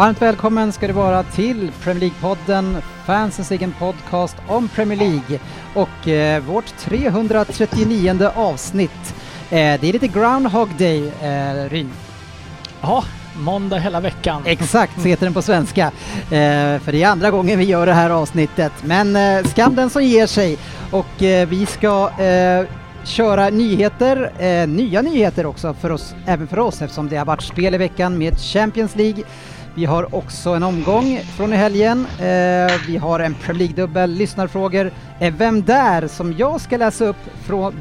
Varmt välkommen ska du vara till Premier League-podden, fansens egen podcast om Premier League och eh, vårt 339 avsnitt. Eh, det är lite Groundhog Day, eh, Ryn. Ja, måndag hela veckan. Exakt, så heter den på svenska. Eh, för det är andra gången vi gör det här avsnittet. Men eh, skam den som ger sig. Och eh, vi ska eh, köra nyheter, eh, nya nyheter också för oss, även för oss eftersom det har varit spel i veckan med Champions League. Vi har också en omgång från i helgen. Eh, vi har en Premier League-dubbel, lyssnarfrågor. Eh, Vem där? som jag ska läsa upp från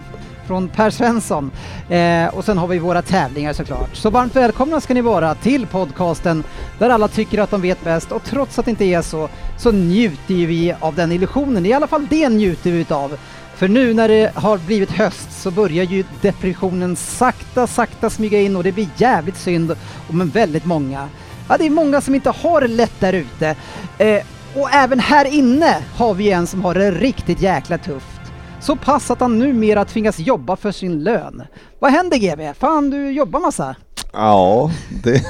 från Per Svensson. Eh, och sen har vi våra tävlingar såklart. Så varmt välkomna ska ni vara till podcasten där alla tycker att de vet bäst och trots att det inte är så, så njuter vi av den illusionen. I alla fall det njuter vi utav. För nu när det har blivit höst så börjar ju depressionen sakta, sakta smyga in och det blir jävligt synd om väldigt många. Ja, det är många som inte har det lätt där ute. Eh, och även här inne har vi en som har det riktigt jäkla tufft. Så pass att han numera tvingas jobba för sin lön. Vad händer GB? Fan, du jobbar massa. Ja, det,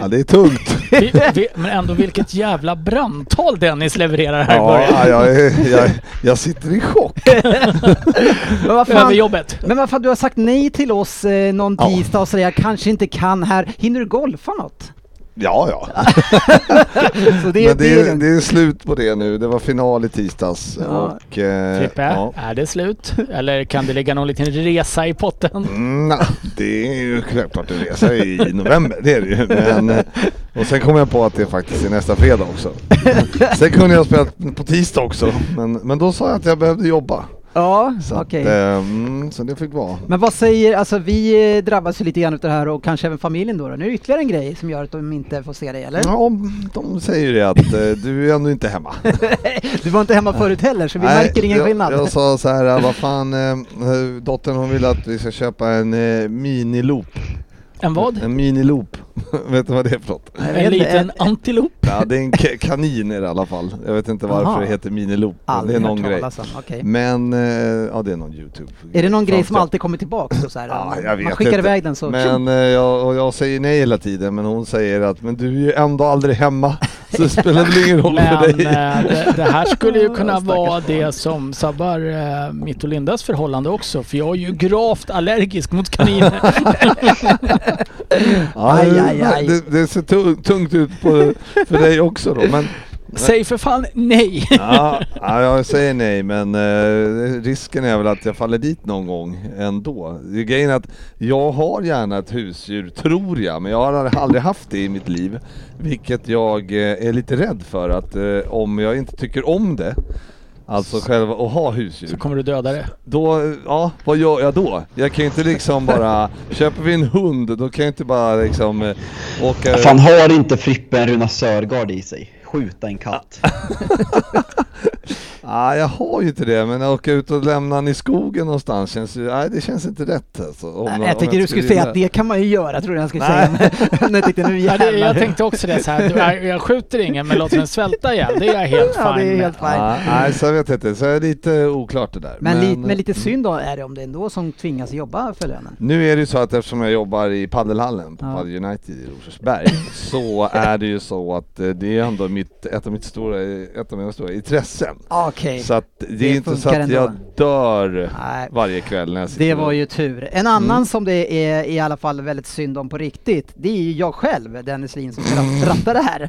ja, det är tungt. Vi, vi, men ändå vilket jävla brandtal Dennis levererar här i Ja, början. jag, jag, jag sitter i chock. Men vad Över fan, jobbet. men vad fan, du har sagt nej till oss eh, någon tisdag och säger jag kanske inte kan här. Hinner du golfa något? Ja, ja. Så det, Men det är, lugnt. det är slut på det nu. Det var final i tisdags. Ja. Och, eh, Frippe, ja. är det slut? Eller kan det ligga någon liten resa i potten? Mm, nej, det är ju självklart en resa i november, det är det ju. Men, eh, och sen kom jag på att det faktiskt är nästa fredag också. Sen kunde jag spela på tisdag också, men, men då sa jag att jag behövde jobba. Ja, Så, okej. att, eh, mm, så det fick vara. Men vad säger, alltså vi eh, drabbas ju lite grann av det här och kanske även familjen då, då. Nu är det ytterligare en grej som gör att de inte får se dig eller? Ja, de säger ju det att eh, du är ändå inte hemma. Du var inte hemma förut heller så vi Nej, märker ingen jag, skillnad. Jag sa så här, vad fan, eh, dottern hon vill att vi ska köpa en eh, miniloop. En vad? En miniloop. Vet du vad det är för något? En liten antilop? Ja, det är en ka- kanin i alla fall. Jag vet inte varför Aha. det heter miniloop. men Det är någon grej. okej. Men, eh, ja det är någon YouTube. Är det någon grej som alltid kommer tillbaks då så här? Ja, jag vet Man skickar inte. iväg den så... Men eh, jag, och jag säger nej hela tiden, men hon säger att men du är ju ändå aldrig hemma. Så det spelar väl ingen roll för Men dig. eh, det, det här skulle ju kunna vara det som sabbar eh, mitt och Lindas förhållande också. För jag är ju gravt allergisk mot kaniner. Aj, aj, aj. Det, det ser tu- tungt ut på, för dig också då. Men, Säg för fan nej! ja, ja, jag säger nej, men eh, risken är väl att jag faller dit någon gång ändå. Grejen är att jag har gärna ett husdjur, tror jag, men jag har aldrig haft det i mitt liv. Vilket jag eh, är lite rädd för att eh, om jag inte tycker om det, alltså själva att ha husdjur. Så kommer du döda det. Då, ja, vad gör jag då? Jag kan ju inte liksom bara, köper vi en hund, då kan jag inte bara liksom eh, åka... Fan har inte Frippe en Runa Sörgard i sig? Skjuta en katt. Ja, jag har ju inte det, men att åka ut och lämna den i skogen någonstans känns ju, nej det känns inte rätt alltså. Om, Nej, jag tänkte du skulle säga att det kan man ju göra, tror jag skulle säga. Men jag tänkte nu Ja, det, jag tänkte också det så här. Du, jag, skjuter ingen men låter den svälta ihjäl. Det är jag helt Ja, är fine med. helt. Ja, nej, så jag vet inte, så är det lite oklart det där. Men, li, men lite synd då är det om det ändå som tvingas jobba för lönen. Nu är det ju så att eftersom jag jobbar i paddelhallen på Ja. Padel United i Rosersberg så är det ju så att eh, det är ändå mitt, ett av mitt stora, ett av mina stora intressen. Okej, Så att det, Det är inte så att jag ändå. dör Nej. varje kväll när jag sitter det var ju tur. En annan Mm. som det är i alla fall väldigt synd om på riktigt, det är ju jag själv, Dennis Lin, som ska ratta det här.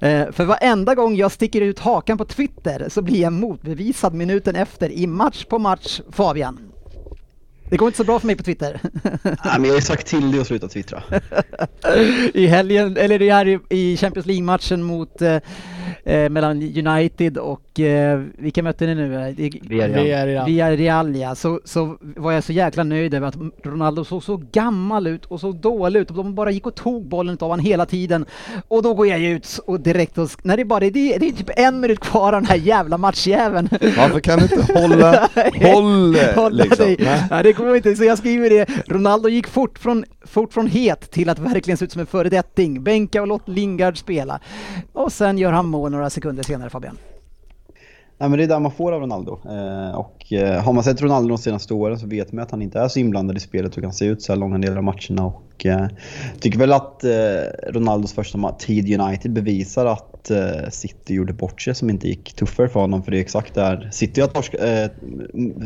Eh, för varenda gång jag sticker ut hakan på Twitter så blir jag motbevisad minuten efter i match på match, Fabian. Det går inte så bra för mig på Twitter. Nej, men jag har ju sagt till dig att sluta twittra. I helgen, eller det här i- Champions League-matchen mot eh, eh, mellan United och eh, vilka mötte ni nu? Eh, Villarreal. Villarreal ja, så, så var jag så jäkla nöjd över att Ronaldo såg så gammal ut och så dålig ut och de bara gick och tog bollen av honom hela tiden. Och då går jag ut och direkt och, när det är bara det, det, det är typ en minut kvar av den här jävla matchjäveln. Varför kan du inte hålla, håll Hålla liksom? dig. Nej. Nej, det går inte, så jag skriver det. Ronaldo gick fort från, fort från het till att verkligen se ut som en föredetting. Bänka och låt Lingard spela. Och sen gör han mål några sekunder senare Fabian. Nej men det är där man får av Ronaldo. Eh, och eh, har man sett Ronaldo de senaste åren så vet man att han inte är så inblandad i spelet och kan se ut så här långa delar av matcherna. Och eh, tycker väl att eh, Ronaldos första tid i United bevisar att eh, City gjorde bort sig som inte gick tuffare för honom. För det är exakt där City har torsk, eh,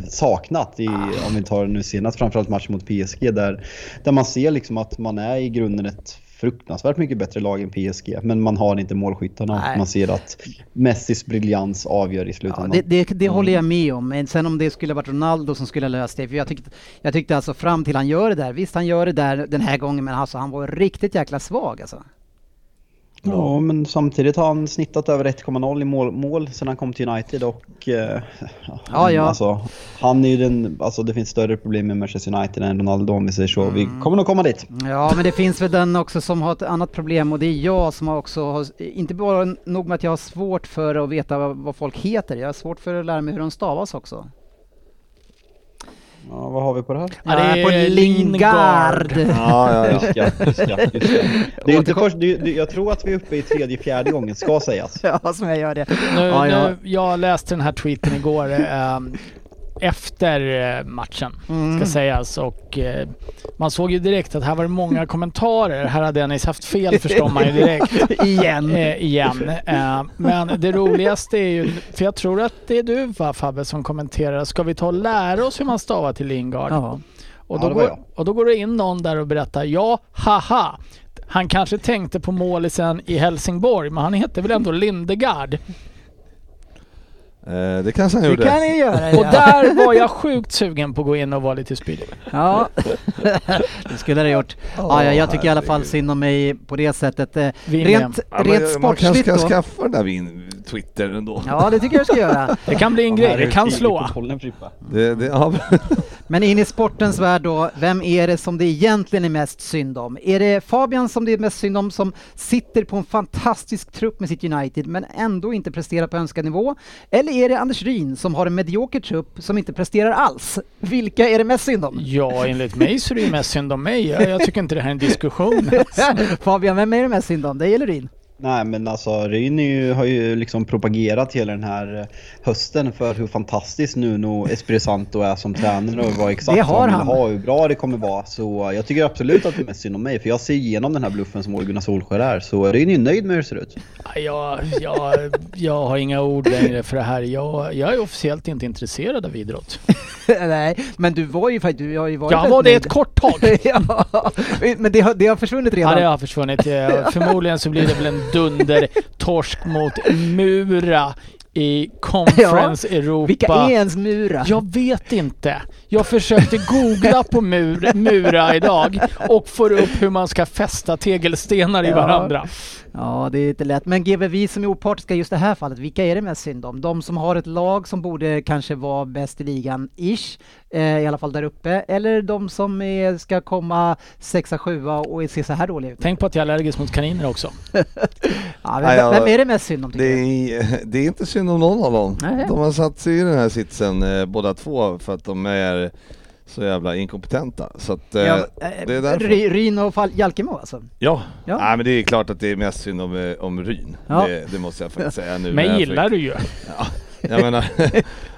saknat, i, om vi tar nu senast framförallt matchen mot PSG där, där man ser liksom att man är i grunden ett fruktansvärt mycket bättre lag än PSG. Men man har inte målskyttarna. Nej. Man ser att Messis briljans avgör i Ja, slutändan. det det, det håller jag med om, men sen om det skulle varit Ronaldo som skulle ha löst det, för jag tyckte, jag tyckte alltså fram till han gör det där, visst han gör det där den här gången, men alltså han var riktigt jäkla svag alltså. Ja, men samtidigt har han snittat över 1,0 i mål, mål sedan han kom till United och... Eh, Ja, ja. Alltså, han är ju den... Alltså det finns större problem med Manchester United än Ronaldo om vi säger så. Vi Mm. kommer nog komma dit. Ja, men det finns väl den också som har ett annat problem och det är jag som har också har, inte bara nog med att jag har svårt för att veta vad, vad folk heter, jag har svårt för att lära mig hur de stavas också. Ja, vad har vi på det här? Ja, det Jag är på Lingard. Lingard. Ja, ja, ja. Just ja, just ja, just det. Det är inte först, det, det, jag tror att vi är uppe i tredje, fjärde gången, ska sägas. Ja, som jag gör det. Nu, Ja, ja. Nu, jag läste den här tweeten igår ehm, efter eh, matchen, Mm. ska sägas. Och eh, man såg ju direkt att här var det många kommentarer. Här hade Dennis haft fel förstår man ju direkt. Igen. Eh, igen. Eh, men det roligaste är ju, för jag tror att det är du va Fabbe som kommenterar, ska vi ta och lära oss hur man stavar till Lingard? Ja. Och, Ja, då var går, och då går det in någon där och berättar, ja, haha. Han kanske tänkte på målisen i Helsingborg, men han heter väl ändå Lindegard? Eh, det kanske han Det gjorde. kan ni göra. Och ja. där var jag sjukt sugen på att gå in och vara lite spydig. Ja, det skulle det ha gjort. Ja, ja, jag tycker i alla fall synd om mig på det sättet. Eh, Vin Rent, Ja, men rent man kanske sportsligt ska då. skaffa den där vin Twitter ändå. Ja, det tycker jag du ska göra. Det kan bli en grej, det kan slå. Det, det, ja, Men in i sportens värld då, vem är det som det egentligen är mest synd om? Är det Fabian som det är mest synd om som sitter på en fantastisk trupp med sitt United men ändå inte presterar på önskad nivå? Eller är det Anders Ryn som har en medioker trupp som inte presterar alls? Vilka är det mest synd om? Ja, enligt mig så är det ju mest synd om mig. Jag, jag tycker inte det här är en diskussion. Fabian, vem är det mest synd om? Dig eller Ryn? Nej men alltså Ryn har ju liksom propagerat hela den här eh, hösten för hur fantastisk Nuno Espirito Santo är som tränare och vad exakt Det har vad han. vill ha och hur bra det kommer vara. Så jag tycker absolut att det är mest synd om mig för jag ser igenom den här bluffen som Ole Gunnar Solskjaer är. Så Ryn är ju nöjd med hur det ser ut. Jag, jag, jag har inga ord längre för det här. Jag, jag är officiellt inte intresserad av idrott. Nej, men du var ju faktiskt, du har ju varit Jag var det nöjd. ett kort tag. ja, men det har, det har försvunnit redan. Ja, det har försvunnit. Eh, Förmodligen så blir det väl en dunder-torsk mot Mura i Conference Europa. Vilka är ens Mura? Jag vet inte. Jag försökte googla på mur, Mura idag och får upp hur man ska fästa tegelstenar i Ja. varandra. Ja, det är inte lätt. Men GW, vi som är opartiska i just det här fallet, vilka är det mest synd om? De som har ett lag som borde kanske vara bäst i ligan, ish, eh, i alla fall där uppe, eller de som är, ska komma sexa, sjua och se så här dåliga ut? Tänk på att jag är allergisk mot kaniner också. Ja, vem, ja, vem är det mest synd om det, är, det är inte synd om någon av dem. Nej. De har satt sig i den här sitsen eh, båda två för att de är så jävla inkompetenta. Så att, eh, Ja, det är eh, därför. Ry- Ryn och Jalkemo alltså? Ja, Ja. Nej, men det är klart att det är mest synd om, eh, om Ryn. Ja. Det, det måste jag faktiskt säga nu. Jag gillar du ju. Jag menar,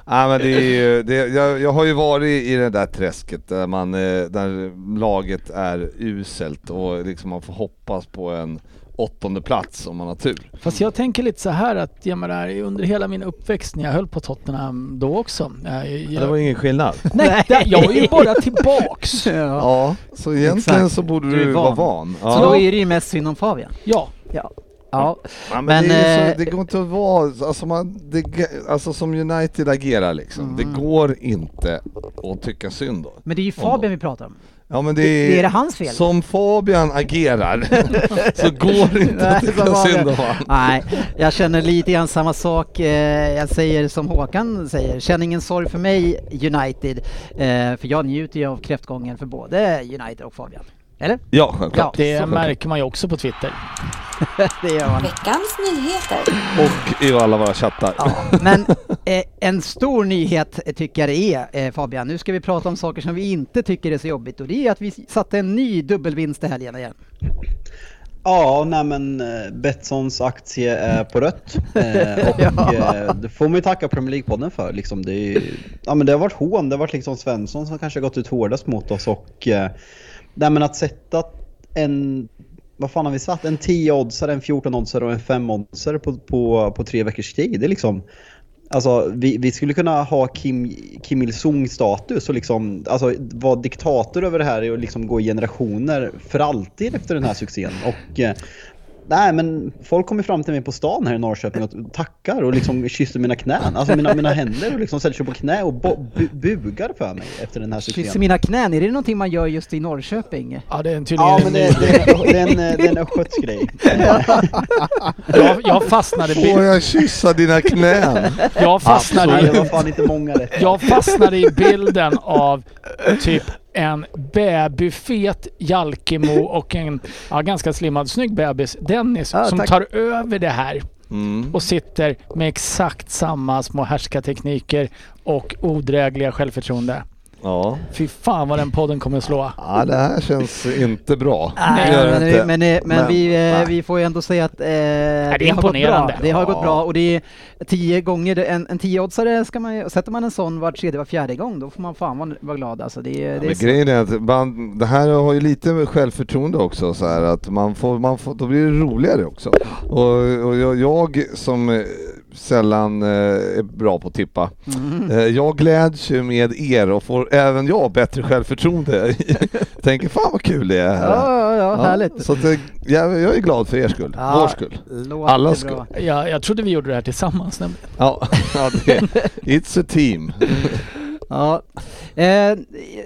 nej, men det är ju, det, jag, jag har ju varit i det där träsket där, man, eh, där laget är uselt och liksom man får hoppas på en åttonde plats om man har tur. Fast jag tänker lite så här att jag menar, under hela min uppväxt när jag höll på Tottenham då också. Jag, jag, Det var ingen skillnad. nej, det, jag är ju bara tillbaks. Ja. Ja, så egentligen Exakt. så borde Du du, van. vara van. Så då Ja. är det ju mest synd om Fabian. Ja, Ja. Ja, Ja, men Men, det, är eh, så, det går inte att vara, alltså, man, det, alltså som United agerar liksom, det går inte att tycka synd då. men det är ju Fabian vi pratar om. Ja men det Det- är, är det hans fel? Som Fabian agerar så går det inte att tycka synd om. Nej, jag känner lite grann samma sak. Eh, Jag säger som Håkan säger, känn ingen sorg för mig United. Eh, För jag njuter ju av kräftgången för både United och Fabian. Eller? Ja självklart. Det Så märker man ju också på Twitter. Det gör man. Veckans nyheter. Och i alla våra chattar. Ja, men eh, en stor nyhet eh, tycker jag det är eh, Fabian. Nu ska vi prata om saker som vi inte tycker är så jobbigt och det är att vi satte en ny dubbelvinst i helgen igen. Ja, nej men eh, Betssons aktie är på rött. Eh, och Ja. eh, det får man ju tacka Premier League-podden för. Liksom, det, är, ja, men det har varit hån, det har varit liksom Svensson som kanske har gått ut hårdast mot oss. Och, eh, nej, men att sätta en, vad fan har vi satt? En 10-oddsare, en 14-oddsare och en 5-oddsare på, på, på tre veckors tid. Det är liksom, Alltså vi, vi skulle kunna ha Kim, Kim Il-Sung status och liksom, alltså vara diktator över det här och liksom gå i generationer för alltid efter den här succén. Och eh, nej men folk kommer fram till mig på stan här i Norrköping och tackar och liksom kysser mina knän, alltså mina, mina händer och liksom sätter sig på knä och bo, bu, bugar för mig efter den här Kysser succén. mina knän, är det någonting man gör just i Norrköping? Ja, det är en tydligen Ja en men det, det, det, är en, det är en jag, jag fastnade Får jag kyssa dina knän? jag fastnade Nej, det var fan inte många rätt. jag fastnade i bilden av typ en bebisfet Jalkemo och en ja, ganska slimmad snygg bebis, Dennis, Ja, som tack. tar över det här Mm. och sitter med exakt samma små härskartekniker och odrägliga självförtroende. Ja. Fy fan vad den podden kommer slå. ja, det här känns inte bra. Nej, Det det men, inte. men, men, men vi, eh, nej. vi får ju ändå säga att eh, det, är har gått bra. imponerande. Det har Ja. gått bra och det är tio gånger, en, en tiooddsare ska man ju- sätter man en sån var tredje, var fjärde gång då får man fan vara, vara glad alltså. Det, är- Ja, det är men så- grejen är att man, det här har ju lite med självförtroende också så här att man får, man får, då blir det roligare också. Och, och jag, jag som eh, sällan eh, är bra på att tippa, Mm. eh, jag gläds ju med er och får även jag bättre självförtroende. Tänker fan vad kul det är. Ja, ja, ja, härligt. Så att, eh, jag, jag är glad för er skull, Ja, vår skull. Allas bra. Jag, jag trodde vi gjorde det här tillsammans nämligen. Ja, ja det, it's a team. Ja. Eh,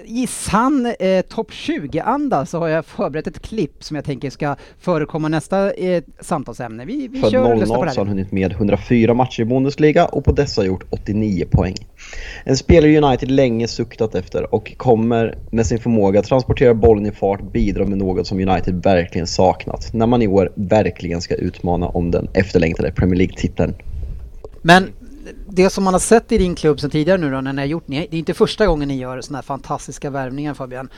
I sann eh, topp 20-anda så har jag förberett ett klipp som jag tänker ska förekomma nästa eh, samtalsämne. Vi, vi Född kör och lyssnar 00 på så har han hunnit med 104 matcher i Bundesliga och på dessa gjort 89 poäng. En spelare United länge suktat efter och kommer med sin förmåga att transportera bollen i fart bidra med något som United verkligen saknat när man i år verkligen ska utmana om den efterlängtade Premier League-titeln. Men det som man har sett i din klubb sedan tidigare nu då när ni har gjort, ni, det är inte första gången ni gör sådana här fantastiska värvningar Fabian.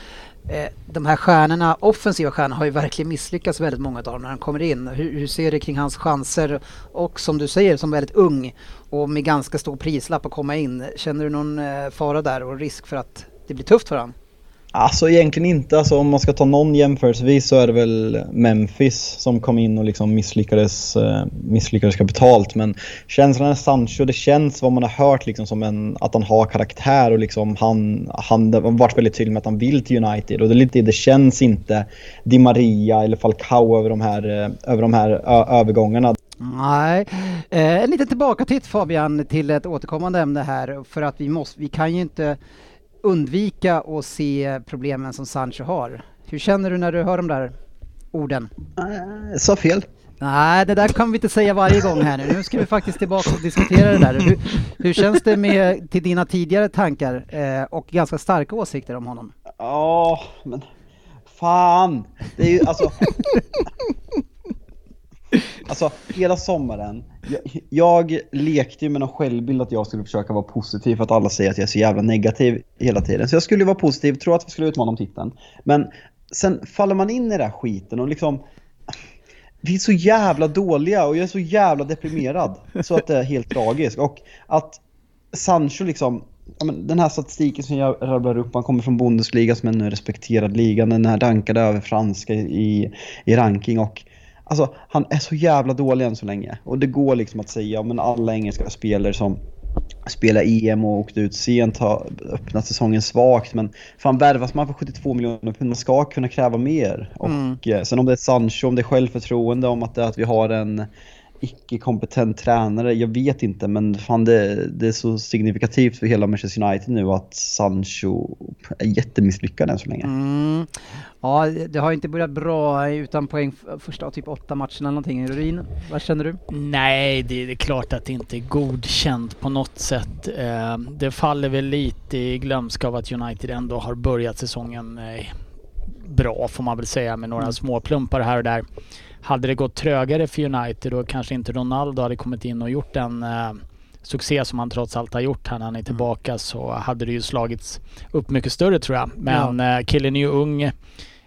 Eh, de här stjärnorna, offensiva stjärnorna har ju verkligen misslyckats väldigt många av dem när de kommer in. Hur, hur ser du kring hans chanser och som du säger som väldigt ung och med ganska stor prislapp att komma in. Känner du någon eh, fara där och risk för att det blir tufft för honom? Alltså egentligen inte. Alltså, om man ska ta någon jämförelsevis så är det väl Memphis som kom in och liksom misslyckades, eh, misslyckades kapitalt. Men känslan är Sancho, det känns vad man har hört liksom som en, att han har karaktär och liksom han, han har varit väldigt tydlig med att han vill till United. Och det, är lite, det känns inte Di Maria eller Falcao över de här, eh, över de här ö, övergångarna. Nej, eh, en liten tillbakatitt Fabian till ett återkommande ämne här för att vi måste, vi kan ju inte undvika att se problemen som Sancho har. Hur känner du när du hör de där orden? Eh, sa fel. Nej, det där kan vi inte säga varje gång här nu. Nu ska vi faktiskt tillbaka och diskutera det där. Hur, hur känns det med till dina tidigare tankar eh, och ganska starka åsikter om honom? Ja, men fan. Det är ju alltså... Alltså hela sommaren, jag, jag lekte ju med någon självbild att jag skulle försöka vara positiv för att alla säger att jag är så jävla negativ hela tiden. Så jag skulle vara positiv, tro att vi skulle utmana om titeln. Men sen faller man in i den här skiten och liksom... Vi är så jävla dåliga och jag är så jävla deprimerad. Så att det är helt tragiskt. Och att Sancho liksom, den här statistiken som jag rabblar upp, han kommer från Bundesliga som är en respekterad liga, den här rankade över franska i, i ranking och alltså han är så jävla dålig än så länge. Och det går liksom att säga, men alla engelska spelare som spela EM och åkte ut sent, har öppnat säsongen svagt. Men fan värvas man för 72 miljoner pund, man ska kunna kräva mer. Och eh, sen om det är Sancho, om det är självförtroende, om att, det, att vi har en icke-kompetent tränare, jag vet inte. Men fan det, det är så signifikativt för hela Manchester United nu att Sancho är jättemisslyckad än så länge. Mm. Ja, det har inte börjat bra utan poäng första typ åtta matcherna eller någonting. Rurin, vad känner du? Nej, det, är klart att det inte är godkänt på något sätt. Eh, det faller väl lite i glömska av att United ändå har börjat säsongen eh, bra får man väl säga med några små plumpar här och där. Hade det gått trögare för United och kanske inte Ronaldo hade kommit in och gjort en eh, succé som han trots allt har gjort här när han är tillbaka så hade det ju slagits upp mycket större tror jag. Men eh, killen är ju ung.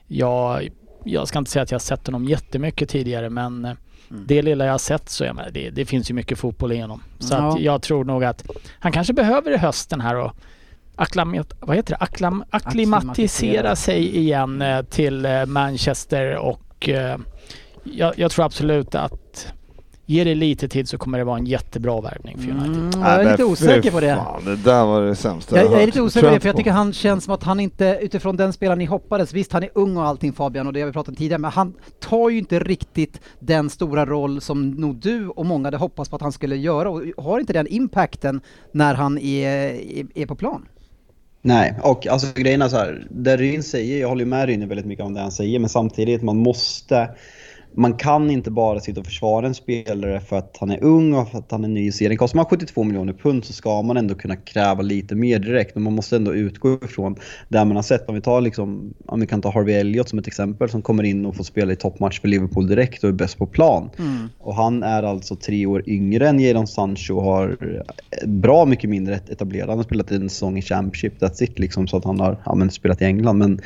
Jag, jag ska inte säga att jag har sett honom jättemycket tidigare men eh, det lilla jag har sett så jag menar, det, det finns ju mycket fotboll i honom. Så Ja. att jag tror nog att han kanske behöver i hösten här och vad heter det? Akklam, akklimatisera sig igen eh, till eh, Manchester och jag, jag tror absolut att ger det lite tid så kommer det vara en jättebra värvning för United. Mm, jag är lite osäker på det. Fan, det där var det sämsta Jag, jag är hört. lite osäker på det, för jag tycker han känns som att han inte, utifrån den spelaren ni hoppades, visst han är ung och allting Fabian och det har vi pratat om tidigare, men han tar ju inte riktigt den stora roll som nog du och många hade hoppats på att han skulle göra och har inte den impacten när han är, är, är på plan. Nej, och alltså grejen är så här. Det Ryn säger, jag håller ju med Ryn väldigt mycket om det han säger, men samtidigt man måste man kan inte bara sitta och försvara en spelare för att han är ung och för att han är ny i serien. Kostar man 72 miljoner pund så ska man ändå kunna kräva lite mer direkt. Men man måste ändå utgå ifrån det man har sett. Om vi, tar liksom, om vi kan ta Harvey Elliott som ett exempel som kommer in och får spela i toppmatch för Liverpool direkt och är bäst på plan. Och han är alltså tre år yngre än Jadon Sancho och har bra mycket mindre etablerad. Han har spelat en säsong i Championship, that's it liksom. Så att han har ja, men, spelat i England. Men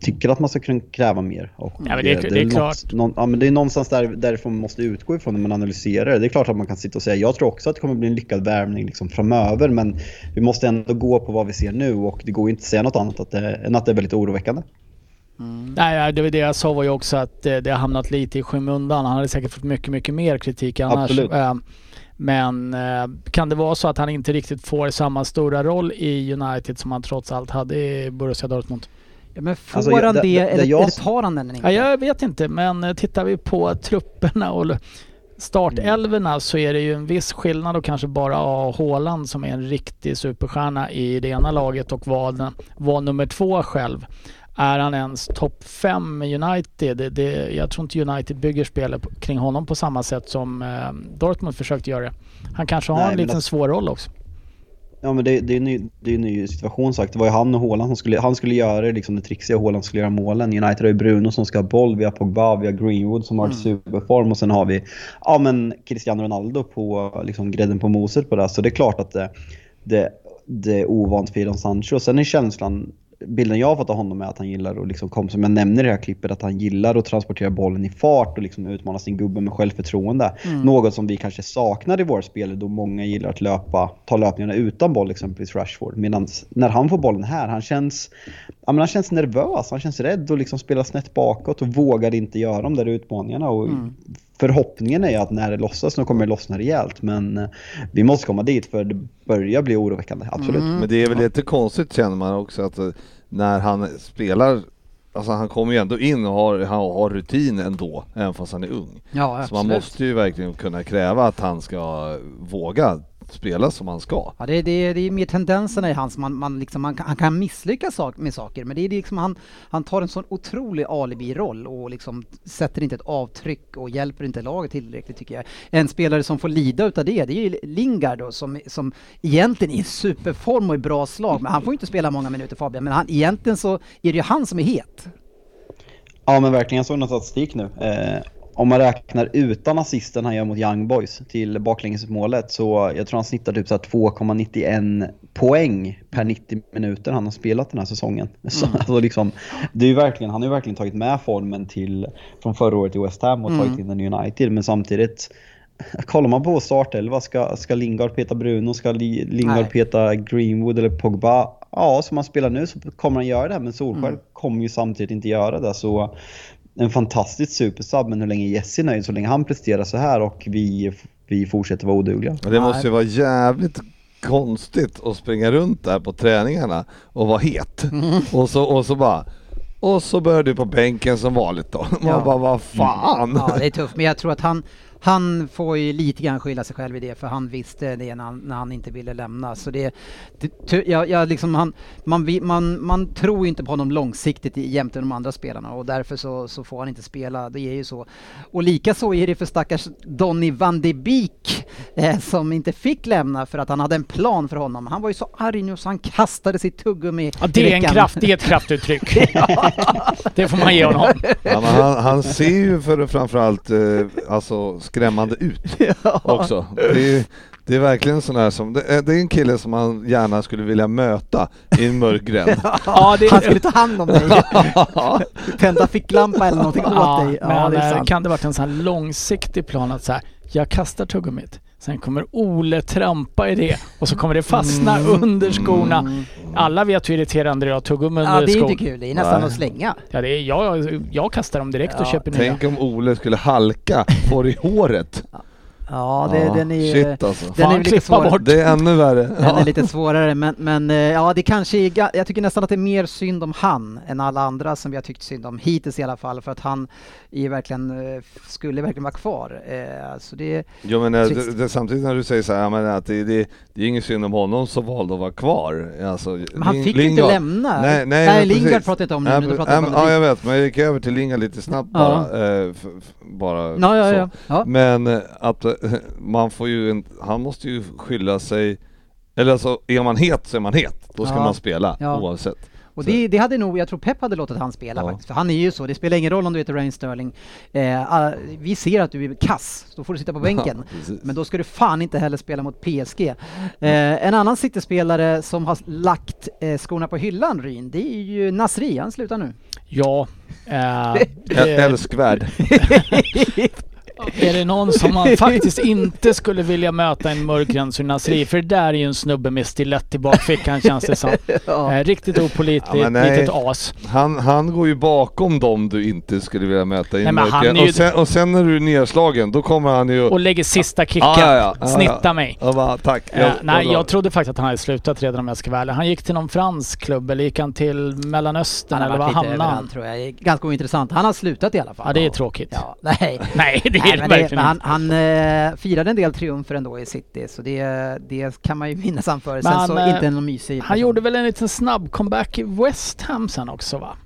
tycker att man ska kunna kräva mer. Och, Ja, men det är- eh, det är något- klart. någon, ja, men det är någonstans där, därifrån man måste utgå ifrån när man analyserar det. Det är klart att man kan sitta och säga, jag tror också att det kommer bli en lyckad värvning liksom framöver, men vi måste ändå gå på vad vi ser nu och det går ju inte att säga något annat att det, än att det är väldigt oroväckande. Nej, nej, det var det jag sa var ju också att eh, det har hamnat lite i skymundan. Han hade säkert fått mycket, mycket mer kritik annars. Absolut. Eh, Men eh, kan det vara så att han inte riktigt får samma stora roll i United som han trots allt hade i Borussia Dortmund? Ja, men får Alltså, han det, det- det- eller, jag- eller tar han den inte? Ja, jag vet inte, men eh, tittar vi på trupperna och startelverna så är det ju en viss skillnad och kanske bara ha Haaland som är en riktig superstjärna i det ena laget och var, var nummer två själv. Är han ens topp fem i United? Det, det, jag tror inte United bygger spelet kring honom på samma sätt som eh, Dortmund försökte göra. Han kanske har Nej, en liten att- svår roll också. Ja men det, det är en ny, det är en ny situation sagt. Det var ju han och Haaland som skulle, han skulle göra det, liksom det trixiga och Haaland skulle göra målen. United har ju Bruno som ska ha boll, vi har Pogba, vi har Greenwood som har ett superform och sen har vi ja, men Cristiano Ronaldo på liksom, grädden på moset på det. Så det är klart att det, det, det är ovant för Jadon Sancho. Och sen är känslan, bilden jag har fått av honom är att han gillar att, liksom, kom, som jag nämner i det här klippet, att han gillar att transportera bollen i fart och liksom utmana sin gubbe med självförtroende. Något som vi kanske saknar i vårt spel då många gillar att löpa, ta löpningarna utan boll, exempelvis Rashford. Medan när han får bollen här, han känns, ja, men han känns nervös, han känns rädd och liksom spelar snett bakåt och vågar inte göra de där utmaningarna. Och Förhoppningen är att när det lossas, nu kommer det lossna rejält, men eh, vi måste komma dit för det börjar bli oroväckande, absolut. Men det är väl lite konstigt känner man också att eh, när han spelar Alltså han kommer ju ändå in och har, han har rutin ändå, även fast han är ung. Ja, Så man måste ju verkligen kunna kräva att han ska våga spela som han ska. Ja, det, är- det, det är mer tendenserna i hans, man, man liksom, man, kan- han kan misslyckas sak, med saker, men det är liksom han, han tar en sån otrolig alibi-roll och liksom sätter inte ett avtryck och hjälper inte laget tillräckligt tycker jag. En spelare som får lida utav det, det är ju Lingard då, som, som egentligen är i superform och i bra slag, men han får ju inte spela många minuter Fabian, men han, egentligen så är det ju han som är het. Ja men verkligen, jag såg någon statistik nu. Eh, om man räknar utan assisten han gör mot Young Boys till baklängesmålet så jag tror han snittar typ så här 2,91 poäng per 90 minuter han har spelat den här säsongen. Så, alltså liksom, det är ju verkligen, han har ju verkligen tagit med formen till, från förra året i West Ham och tagit in den i United men samtidigt Kollar man på startelva, ska, ska Lingard peta Bruno, ska Li- Lingard Nej. peta Greenwood eller Pogba? Ja, som han spelar nu så kommer han göra det, men Solskjaer kommer ju samtidigt inte göra det. Så en fantastisk supersub, men hur länge är Jesse nöjd? Så länge han presterar så här och vi, vi fortsätter vara odugliga. Det måste ju vara jävligt konstigt att springa runt där på träningarna och vara het. Och, så, och så bara och så börjar du på bänken som vanligt då. Man Ja. bara, vad fan. Ja, det är tufft, men jag tror att han, han får ju lite grann skylla sig själv i det, för han visste det när han, när han inte ville lämna. Så det, det jag, jag liksom han, man, man, man tror ju inte på honom långsiktigt i- jämte de andra spelarna och därför så, så får han inte spela, det är ju så. Och lika så är det för stackars Donny van de Beek eh, som inte fick lämna för att han hade en plan för honom. Han var ju så arg nu så han kastade sitt tuggummi Ja, det är en kraft, det är ett kraftuttryck. det får man ge honom. Ja, men han, han ser ju för framförallt eh, alltså skrämmande ut också. Det är, det är verkligen sån här som, det är, det är en kille som man gärna skulle vilja möta i en mörk gränd. Ja, det, Han skulle ta hand om dig. Tända ficklampa eller någonting ja, åt dig. Ja, men det är eh, sant. kan det varit en sån här långsiktig plan att så här, jag kastar tuggummit, sen kommer Ole trampa i det och så kommer det fastna under skorna. Alla vet hur irriterande det är att ha tuggummi Ja, under det är skor. inte kul. Det är nästan Nej. att slänga. Ja, det är, jag, jag kastar dem direkt och Ja, köper nya. Tänk om Ole skulle halka, får i håret. Ja, det, Ja, den är Shit alltså. den Får är lite svår. bort? Det är ännu värre. Den Ja. är lite svårare men, men eh, ja det kanske är, jag tycker nästan att det är mer synd om han än alla andra som vi har tyckt synd om hittills i alla fall för att han är verkligen, eh, skulle verkligen vara kvar. Eh, Så det, Jo men det, det, samtidigt när du säger så här, ja, men att det, det, det är ingen synd om honom som valde att vara kvar. Alltså, men han Lin- fick ju inte Lingard- lämna. Nej, nej, nej men Lingard pratar inte om nu, Nej, men du men- pratar om Ja jag vet, men jag gick över till Lingard lite snabbt Ja. bara. Eh, f, f, bara Ja, ja, så. ja. ja. Men att man får ju, en, han måste ju skylla sig, eller alltså är man het så är man het. Då ska Ja. man spela Ja. oavsett. Och det, det hade nog, jag tror Pep hade låtit han spela Ja. faktiskt. För han är ju så, det spelar ingen roll om du heter Rain Sterling. Eh, ah, vi ser att du är kass, då får du sitta på bänken. precis. Men då ska du fan inte heller spela mot PSG. Eh, en annan City-spelare som har lagt eh, skorna på hyllan, Ryn, det är ju Nasri, han slutar nu. Ja. Ä- det, Älskvärd. är det någon som man faktiskt inte skulle vilja möta en mörk gräns ur Nasri? För det där är ju en snubbe med stilett i bakfickan känns det som. Ja. Eh, riktigt opålitlig, Ja, nej. litet as. Han, han går ju bakom dem du inte skulle vilja möta i Nej, en men mörk han gränd. är ju- och, sen, och sen när du är nedslagen, då kommer han ju... Och lägger sista kicken. Ja, ja, ja. Ja, Snitta mig. Ja, va, tack. Eh, Jag- nej, vad jag trodde faktiskt att han hade slutat redan om jag ska vara ärlig. Han gick till någon fransk klubb eller gick han till Mellanöstern eller var hamnade han? överallt tror jag. Ganska ointressant. Han har slutat i alla fall. Ja, det är tråkigt. Ja, nej. Nej, det är Nej, det men, men han, han eh, firade en del triumfer ändå i City, så det, det kan man ju minnas han för. Men Sen han, så eh, inte någon mysig Han person. gjorde väl en liten snabb comeback i West Ham sen också va?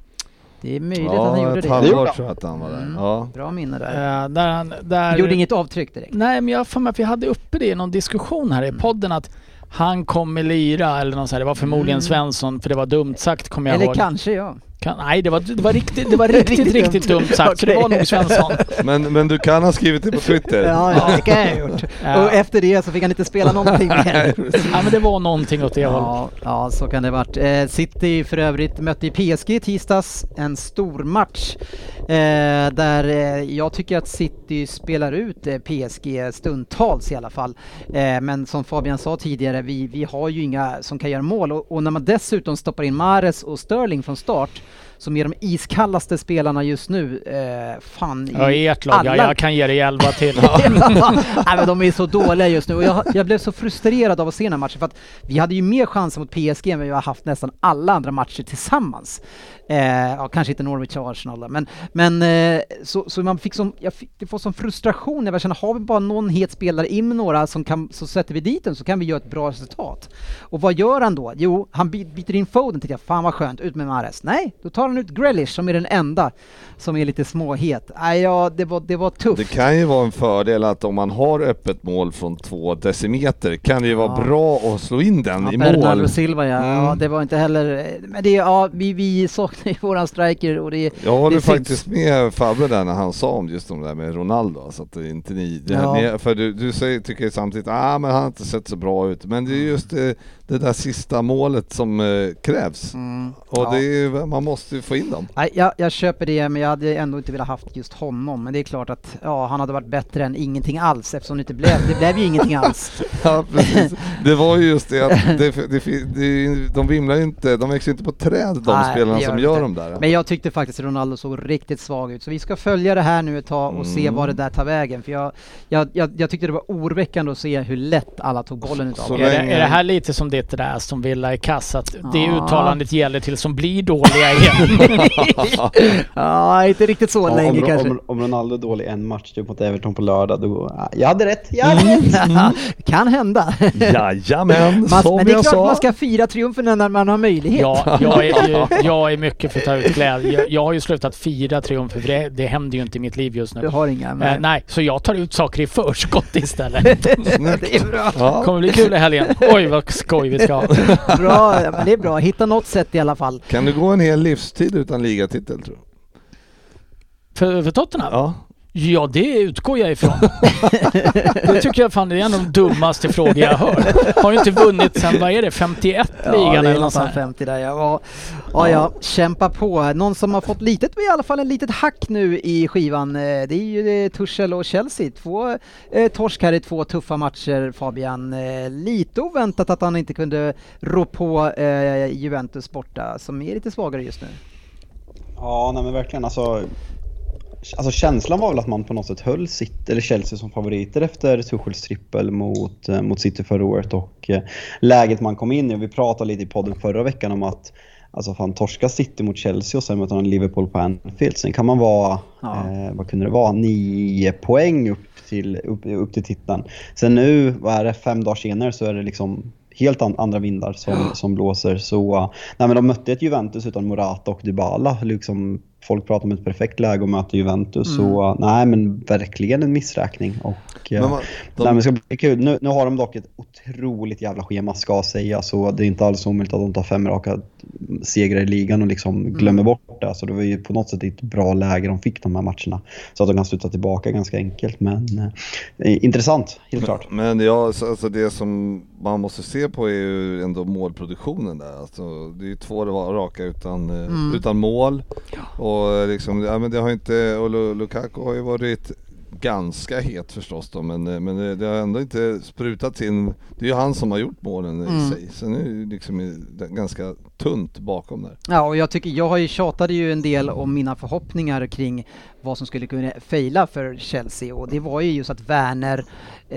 Det är möjligt Ja, att han gjorde ett det. Det halvår gjorde han. tror jag att han var där. Mm. Ja. Bra minne där. Eh, där han, där... Han gjorde inget avtryck direkt. Nej, men jag har för mig att vi hade uppe det i någon diskussion här i podden att han kommer lira eller något så här. Det var förmodligen Mm. Svensson för det var dumt sagt kommer jag Eller ihåg. kanske jag. Kan, nej, det var, det var riktigt, det var riktigt, Riktigt riktigt dumt. sagt. Så det var nog Svensson. Men, men du kan ha skrivit det på Twitter? Ja, ja, det kan jag ha gjort. Ja. Och efter det så fick han inte spela någonting mer. Ja, men det var någonting åt det hållet. Ja, ja, så kan det ha varit. Eh, City för övrigt mötte PSG i tisdags, en stor match eh, där eh, jag tycker att City spelar ut eh, PSG stundtals i alla fall. Eh, men som Fabian sa tidigare, vi, vi har ju inga som kan göra mål och, och när man dessutom stoppar in Mares och Sterling från start som är de iskallaste spelarna just nu. Eh, fan, Ja, i ert lag. Ja, alla- jag kan ge dig 11 till. Nej, men de är så dåliga just nu och jag, jag blev så frustrerad av att se den här matchen för att vi hade ju mer chanser mot PSG än vi har haft nästan alla andra matcher tillsammans. Eh, ja, kanske inte Norwich och Arsenal då, men, men eh, så, så man fick som, jag fick, det får som frustration, jag känner har vi bara någon het spelare in med några som kan, så sätter vi dit den så kan vi göra ett bra resultat. Och vad gör han då? Jo, han by, byter in Foden, tycker jag, fan vad skönt, ut med Mahrez. Nej, då tar han ut Grealish som är den enda som är lite småhet. Nej, ja, det var, det var tufft. Det kan ju vara en fördel att om man har öppet mål från två decimeter kan det ju vara Ja. bra att slå in den Ja, i Bernardo mål. Silva ja. Mm. ja, det var inte heller, men det, ja, vi, vi saknar ju våran striker och det, Jag håller det finns- faktiskt med Fabbe där när han sa om just de där med Ronaldo, så att det inte ni, det, Ja. ni för du, du säger, tycker samtidigt ah, men han har inte sett så bra ut, men det är just det, det där sista målet som eh, krävs. Mm, Och det är, man man måste få in dem. Nej, jag, jag köper det, men jag hade ändå inte velat haft just honom. Men det är klart att ja, han hade varit bättre än ingenting alls eftersom det inte blev, det blev ju ingenting alls. Ja, precis. Det var ju just det att det, det, det, de vimlar ju inte, de växer inte på träd de Nej, spelarna gör som de gör inte. de där. Men jag tyckte faktiskt att Ronaldo såg riktigt svag ut, så vi ska följa det här nu ett tag och se Mm. vad det där tar vägen. För jag, jag, jag, jag tyckte det var oroväckande att se hur lätt alla tog bollen utav Så. Är det, är det här lite som det där som Villa i kass? Att det Ja. uttalandet gäller till som blir dåliga igen? Ja, inte riktigt så Ja, länge om, kanske. om, om Ronaldo är dålig en match typ mot Everton på lördag, då... Ja, jag hade rätt, jag hade rätt! kan hända. Jajamän, Man, som men det är klart sa. man ska fira triumfen när man har möjlighet. Ja, jag är, ju- jag är mycket för att ta ut glädje. Jag, jag har ju slutat fira triumfer för det, det händer ju inte i mitt liv just Du nu. har inga. Eh, Men... nej, så jag tar ut saker i förskott istället. det är bra. Ja. kommer bli kul i helgen. Oj vad skoj vi ska ha. bra. Men det är bra. Hitta något sätt i alla fall. Kan du gå en hel livstid utan ligatitel tror du? För, för Tottenham? Ja. Ja, det utgår jag ifrån. det tycker jag fan det är en av de dummaste frågor jag hört. Har ju inte vunnit sen, vad är det, 51 Ja, ligan eller något sånt här. 50 där ja. Ja, ja, ja, kämpa på. Någon som har fått litet, i alla fall en litet hack nu i skivan, eh, det är ju eh, Tuchel och Chelsea. Två eh, torsk här i två tuffa matcher Fabian. Eh, lite oväntat att han inte kunde rå på eh, Juventus borta, som är lite svagare just nu. Ja, nej men verkligen alltså. Alltså känslan var väl att man på något sätt höll City, eller Chelsea som favoriter efter Tuchels trippel mot, eh, mot City förra året och eh, läget man kom in i. Och vi pratade lite i podden förra veckan om att Alltså fan torska City mot Chelsea och sen möter man Liverpool på Anfield. Sen kan man vara, Ja. eh, vad kunde det vara, nio poäng upp till, upp, upp till titeln. Sen nu, vad är det, fem dagar senare så är det liksom helt an, andra vindar som, som blåser. Så, nej men de mötte ett Juventus utan Morata och Dybala. Liksom, folk pratar om ett perfekt läge att möta Juventus. Så uh, nej men verkligen en missräkning. Och, uh, Men man, de, Nej, men det ska bli kul. Nu, nu har de dock ett otroligt jävla schema ska sägas. Så det är inte alls omöjligt att de tar fem raka segrar i ligan och liksom glömmer bort det. Så det var ju på något sätt ett bra läge de fick de här matcherna. Så att de kan sluta tillbaka ganska enkelt. Men eh, intressant, helt klart. men ja, så- alltså det som man måste se på är ju ändå målproduktionen där. Alltså, det är ju två raka utan, eh, Mm. utan mål. Och liksom, ja, men det har inte, och Lu- Lukaku har ju varit ganska het förstås då, men, eh, men det, det har ändå inte sprutat in. Det är ju han som har gjort målen Mm. i sig. Sen är det ju liksom ganska tunt bakom där. Ja, och jag tycker, jag har ju tjatade ju en del om mina förhoppningar kring vad som skulle kunna fejla för Chelsea och det var ju just att Werner,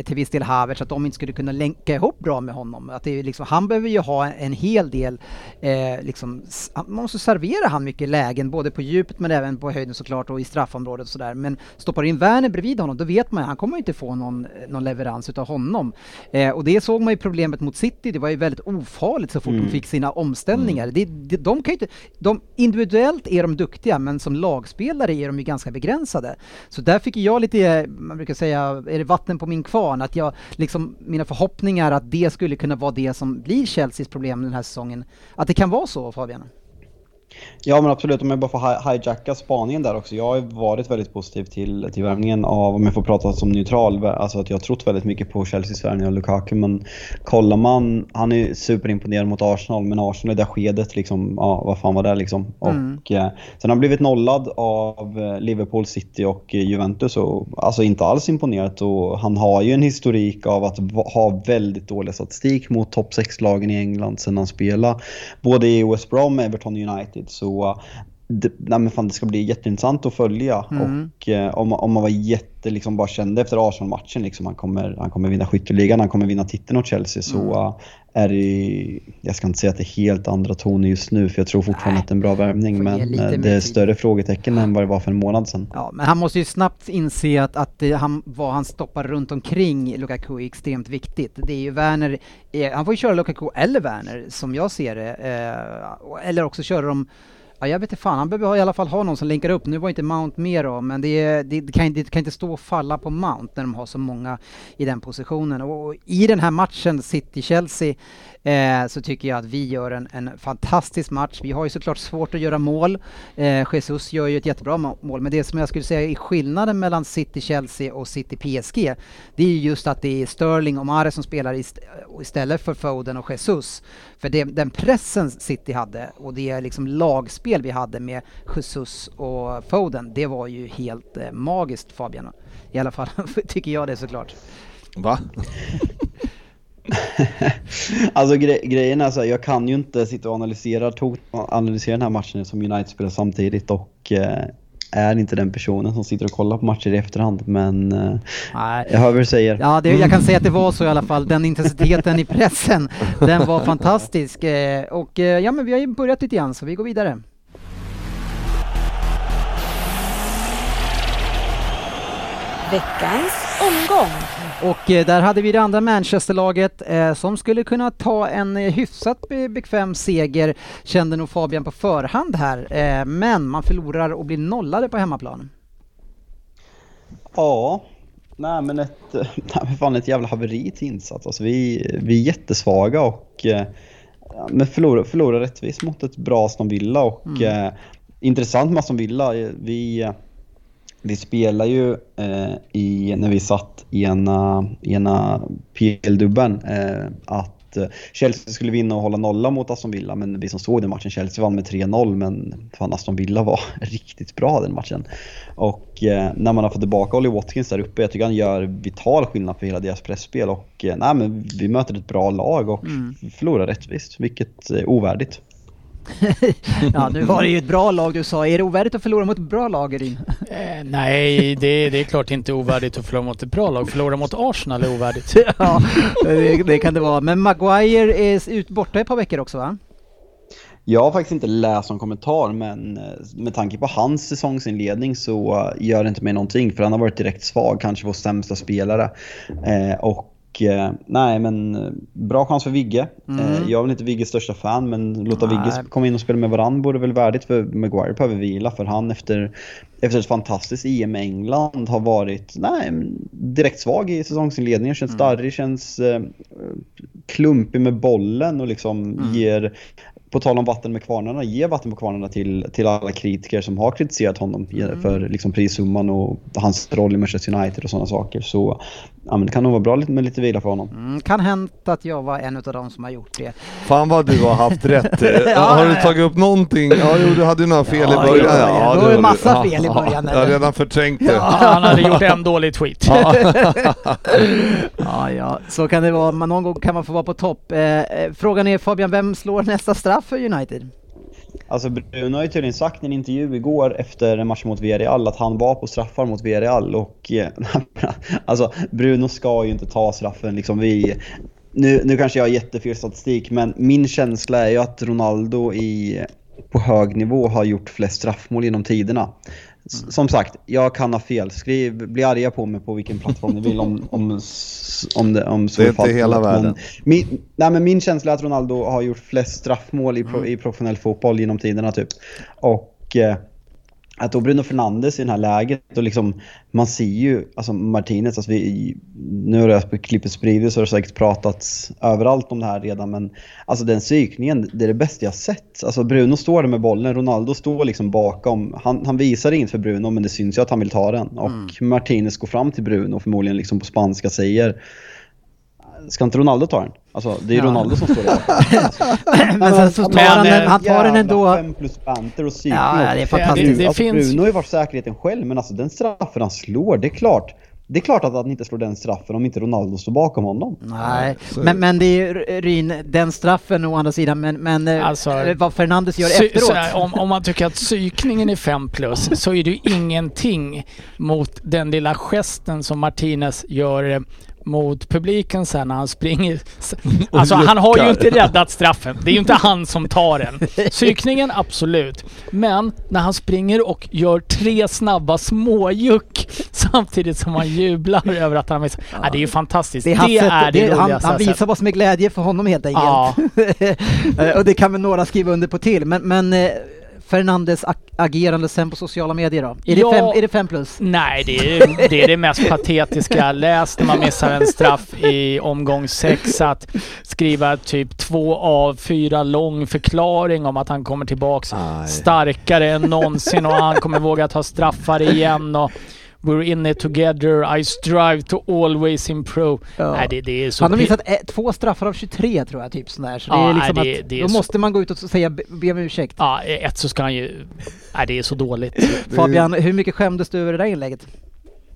till viss del Havertz, att de inte skulle kunna länka ihop bra med honom. Att det är liksom, han behöver ju ha en hel del, eh, liksom, man måste servera han mycket lägen, både på djupet men även på höjden såklart och i straffområdet och sådär. Men stoppar du in Werner bredvid honom, då vet man ju, han kommer inte få någon, någon leverans utav honom. Eh, och det såg man ju problemet mot City, det var ju väldigt ofarligt så fort de fick sina omställningar. Det, det, de kan inte, de, individuellt är de duktiga, men som lagspelare är de ju ganska begränsade. Så där fick jag lite, man brukar säga, är det vatten på min fan. Att jag, liksom, mina förhoppningar att det skulle kunna vara det som blir Chelseas problem den här säsongen. Att det kan vara så Fabian? Ja men absolut, om jag bara får hi- hijacka spaningen där också. Jag har varit väldigt positiv till, till värvningen av, om jag får prata som neutral, alltså att jag har trott väldigt mycket på Chelseas värvning av Lukaku. Men kollar man, han är superimponerad mot Arsenal, men Arsenal i det skedet liksom, ja vad fan var det liksom? Mm. Och eh, sen har han blivit nollad av eh, Liverpool, City och eh, Juventus och alltså inte alls imponerat. Och han har ju en historik av att ha väldigt dålig statistik mot topp 6-lagen i England sen han spelade. Både i West Brom, Everton och United. Så det, nej men fan, det ska bli jätteintressant att följa. Mm. Och eh, om, om man var jätte, liksom bara kände efter Arsenal-matchen liksom, han kommer, han kommer vinna skytteligan, han kommer vinna titeln åt Chelsea. Så Mm. uh, är det, jag ska inte säga att det är helt andra toner just nu, för jag tror fortfarande Nej. att det är en bra värvning. Men eh, det är större frågetecken än vad det var för en månad sedan. Ja, men han måste ju snabbt inse att, att han, vad han stoppar runt omkring Lukaku är extremt viktigt. Det är ju Werner, eh, han får ju köra Lukaku eller Werner som jag ser det. Eh, eller också köra dem Ja, jag vet inte fan, han behöver i alla fall ha någon som länkar upp. Nu var inte Mount med då, men det, är- det, det, kan, det kan inte stå och falla på Mount när de har så många i den positionen. Och, och i den här matchen, City-Chelsea, eh, så tycker jag att vi gör en, en fantastisk match. Vi har ju såklart svårt att göra mål. Eh, Jesus gör ju ett jättebra mål, men det som jag skulle säga är skillnaden mellan City-Chelsea och City-PSG, det är ju just att det är Sterling och Mahrez som spelar ist- istället för Foden och Jesus. För det, den pressen City hade och det är liksom lagspel vi hade med Jesus och Foden, det var ju helt eh, magiskt Fabian. I alla fall tycker jag det såklart. Va? Alltså gre grejen är så här, jag kan ju inte sitta och analysera, analysera den här matchen som United spelar samtidigt och eh, är inte den personen som sitter och kollar på matcher i efterhand. Men eh, Nej. jag hör vad du säger. Ja, det, jag kan säga att det var så i alla fall. Den intensiteten i pressen, den var fantastisk. Eh, och eh, ja, men vi har ju börjat lite grann så vi går vidare. Veckans omgång. Och eh, där hade vi det andra Manchesterlaget eh, som skulle kunna ta en eh, hyfsat be bekväm seger, kände nog Fabian på förhand här. Eh, men man förlorar och blir nollade på hemmaplan. Ja, nej men ett, nej, fan ett jävla haveri till insats. Alltså vi, vi är jättesvaga och eh, men förlorar, förlorar rättvist mot ett bra Aston Villa och eh, intressant med Aston Villa. Vi, vi spelar ju eh, i, när vi satt i ena, ena PL-dubben eh, att eh, Chelsea skulle vinna och hålla nolla mot Aston Villa men vi som såg den matchen, Chelsea vann med 3-0 men fan Aston Villa var riktigt bra den matchen. Och eh, när man har fått tillbaka Ollie Watkins där uppe, jag tycker han gör vital skillnad för hela deras pressspel och eh, nej men vi möter ett bra lag och förlorar rättvist, vilket är ovärdigt. Ja, nu var det ju ett bra lag du sa. Är det ovärdigt att förlora mot ett bra lag, Erin? Eh, nej, det, det är klart inte ovärdigt att förlora mot ett bra lag. Förlora mot Arsenal är ovärdigt. ja, det, det kan det vara. Men Maguire är ut borta ett par veckor också va? Jag har faktiskt inte läst någon kommentar men eh, med tanke på hans säsongsinledning så eh, gör det inte mig någonting för han har varit direkt svag, kanske vår sämsta spelare. Eh, och eh, nej men eh, bra chans för Vigge. Eh, jag är väl inte Vigges största fan men låta Nej. Vigge komma in och spela med varandra vore väl värdigt för Maguire behöver vila för han efter, efter ett fantastiskt EM i England har varit nej, direkt svag i säsongsinledningen. Känns starrig, känns eh, klumpig med bollen och liksom ger på tal om vatten med kvarnarna, ge vatten på kvarnarna till, till alla kritiker som har kritiserat honom för liksom prissumman och hans roll i Manchester United och sådana saker. Så ja, men det kan nog vara bra lite- med lite vila för honom. Mm, kan hänt att jag var en av dem som har gjort det. Fan vad du har haft rätt. Ja, har du tagit upp någonting? Ja, jo, du hade ju några fel Ja, i början. ja, ja. Det var ju massa du. fel i början, Ja, jag har redan förträngt det. Han hade gjort en dålig tweet. Ja, ja, så kan det vara. Man, någon gång kan man få vara på topp. Eh, eh, frågan är Fabian, vem slår nästa straff för United? Alltså Bruno har ju tydligen sagt i en intervju igår efter en match mot Villarreal att han var på straffar mot Villarreal och eh, alltså Bruno ska ju inte ta straffen liksom vi nu, nu kanske jag har jättefel statistik men min känsla är ju att Ronaldo i, på hög nivå har gjort flest straffmål genom tiderna. S- Som sagt, jag kan ha fel. Skriv, bli arga på mig på vilken plattform ni vill om, om, om, det, om så Det är inte fallet. hela Men världen. Min, nej, men min känsla är att Ronaldo har gjort flest straffmål i, pro, i professionell fotboll genom tiderna typ. Och eh, att då Bruno Fernandes i det här läget, och liksom, man ser ju, alltså Martinez, alltså vi, nu har det klippet spridits så har det säkert pratats överallt om det här redan, men alltså den psykningen, det är det bästa jag sett. Alltså Bruno står där med bollen, Ronaldo står liksom bakom, han, han visar inget för Bruno men det syns ju att han vill ta den. Och Martinez går fram till Bruno, förmodligen liksom på spanska, säger Ska inte Ronaldo ta den? Alltså det är Ja. Ronaldo som står där bakom. Men sen så tar Men, han den, eh, han tar den ändå. Fem plus banter och psykning. Ja, ja, det är fantastiskt. Det- det alltså, finns- Bruno har ju varit säkerheten själv, men alltså den straffen han slår, det är klart. Det är klart att han inte slår den straffen om inte Ronaldo står bakom honom. Nej, så men, men det är ju Ryn, den straffen å andra sidan, men, men eh, Alltså, vad Fernandes gör efteråt. här, om, om man tycker att psykningen är 5 plus så är det ju ingenting mot den lilla gesten som Martinez gör eh, mot publiken sen när han springer. Alltså han har ju inte räddat straffen. Det är ju inte han som tar den. Psykningen absolut. Men när han springer och gör tre snabba småjuck samtidigt som han jublar över att han missar. Ja, det är ju fantastiskt. Det Det är, är, hans sätt, det, det, han, han visar vad som är glädje för honom helt enkelt. Ja. Eh, och det kan väl några skriva under på till. Men, men eh, Fernandes ag- agerande sen på sociala medier då? Är, Ja. det, fem, är det fem plus? Nej, det är, det är det mest patetiska. Läs när man missar en straff i omgång sex att skriva typ två av fyra lång förklaring om att han kommer tillbaks Aj. starkare än någonsin och han kommer våga ta straffar igen och We're in it together, I strive to always improve. Ja. Nej, det, det är så... Han har missat ett, två straffar av 23 tror jag, typ sådär. Så det Ja, är liksom nej, det- att, det är då så- måste man gå ut och säga be, be om ursäkt. Ja, ett så ska han ju... Nej, det är så dåligt. Fabian, hur mycket skämdes du över det där inlägget?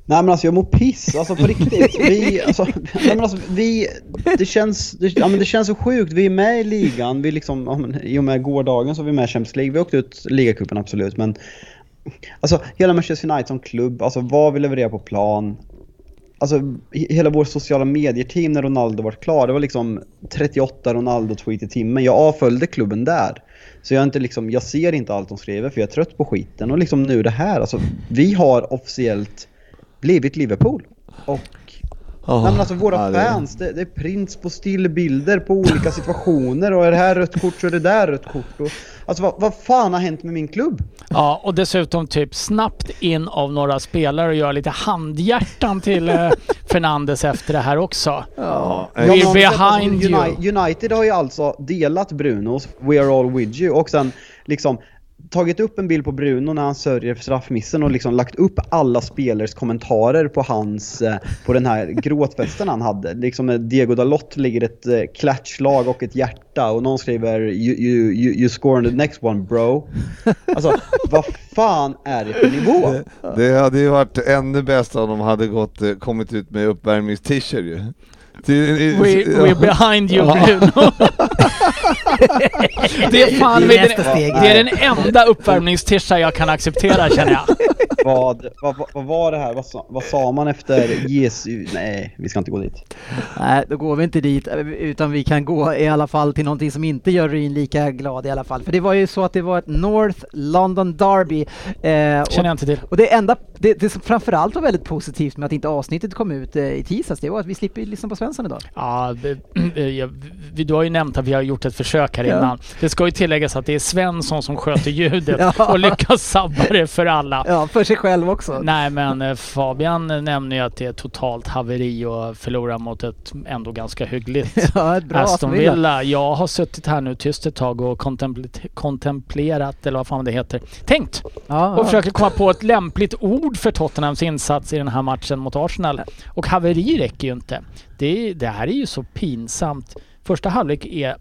Nej men alltså jag mår piss, alltså på riktigt. Vi, alltså, nej men alltså vi, det känns, det, ja, men det känns så sjukt. Vi är med i ligan, vi liksom, ja, men, i och med gårdagen så är vi med i Champions League. Vi åkte ut ligacupen absolut, men alltså hela Manchester United som klubb, alltså vad vi levererar på plan. Alltså hela vår sociala medier-team när Ronaldo var klar, det var liksom 38 Ronaldo-tweet i timmen. Jag avföljde klubben där. Så jag, inte liksom, jag ser inte allt de skriver för jag är trött på skiten. Och liksom nu det här, alltså vi har officiellt blivit Liverpool. Och Oh, nej, men alltså våra ja, fans, det, det är prints på stillbilder på olika situationer och är det här rött kort så är det där rött kort. Och, alltså vad, vad fan har hänt med min klubb? Ja, och dessutom typ snabbt in av några spelare och göra lite handhjärtan till eh, Fernandes efter det här också. Ja, We're Ja, men behind you. United, United har ju alltså delat Brunos We are all with you och sen liksom tagit upp en bild på Bruno när han sörjer för straffmissen och liksom lagt upp alla spelares kommentarer på hans, eh, på den här gråtfesten han hade. Liksom Diego Dalot ligger ett eh, klatschlag och ett hjärta och någon skriver you, you, you, you score on the next one bro. Alltså vad fan är det för nivå? Det hade ju varit ännu bäst om de hade gått, eh, kommit ut med uppvärmningst-shirt ju. Till- We, we're behind you Bruno. det är fan Det är det, nästa är steg. det är den enda uppvärmningstischa jag kan acceptera känner jag. Vad, vad, vad- var det här? Vad sa, vad sa man efter Jesu? Nej, vi ska inte gå dit. Nej, då går vi inte dit, utan vi kan gå i alla fall till någonting som inte gör Ryn lika glad i alla fall. För det var ju så att det var ett North London Derby. Eh, och, Känner jag inte till. och det enda, det, det som framförallt var väldigt positivt med att inte avsnittet kom ut eh, i tisdags, det var att vi slipper lyssna på Svensson idag. Ja, vi- jag- vi- du har ju nämnt att vi har gjort ett försök här Ja. innan. Det ska ju tilläggas att det är Svensson som sköter ljudet Ja. och lyckas sabba det för alla. Ja, för sig själv också. Nej men eh, Fabian nämner ju att det är totalt haveri och förlora mot ett ändå ganska hyggligt Ja, ett bra Aston Villa. Jag har suttit här nu tyst ett tag och kontempl- kontemplerat, eller vad fan det heter, tänkt Ja, och ja. försöker komma på ett lämpligt ord för Tottenhams insats i den här matchen mot Arsenal. Och haveri räcker ju inte. Det, det här är ju så pinsamt. Första halvlek är...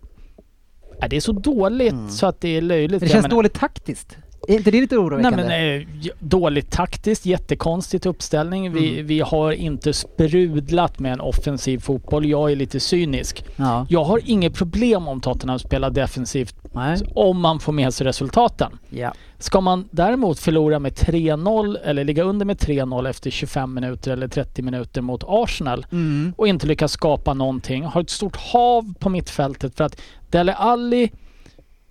Det är så dåligt så att det är löjligt. Mm. Det känns dåligt taktiskt. Är inte det lite Nej oroväckande? men eh, dåligt taktiskt, jättekonstigt uppställning. Vi, Mm. vi har inte sprudlat med en offensiv fotboll. Jag är lite cynisk. Ja. Jag har inget problem om Tottenham spelar defensivt Nej. om man får med sig resultaten. Ja. Ska man däremot förlora med 3-0 eller ligga under med 3-0 efter 25 minuter eller 30 minuter mot Arsenal Mm. och inte lyckas skapa någonting, har ett stort hav på mittfältet för att Dele Alli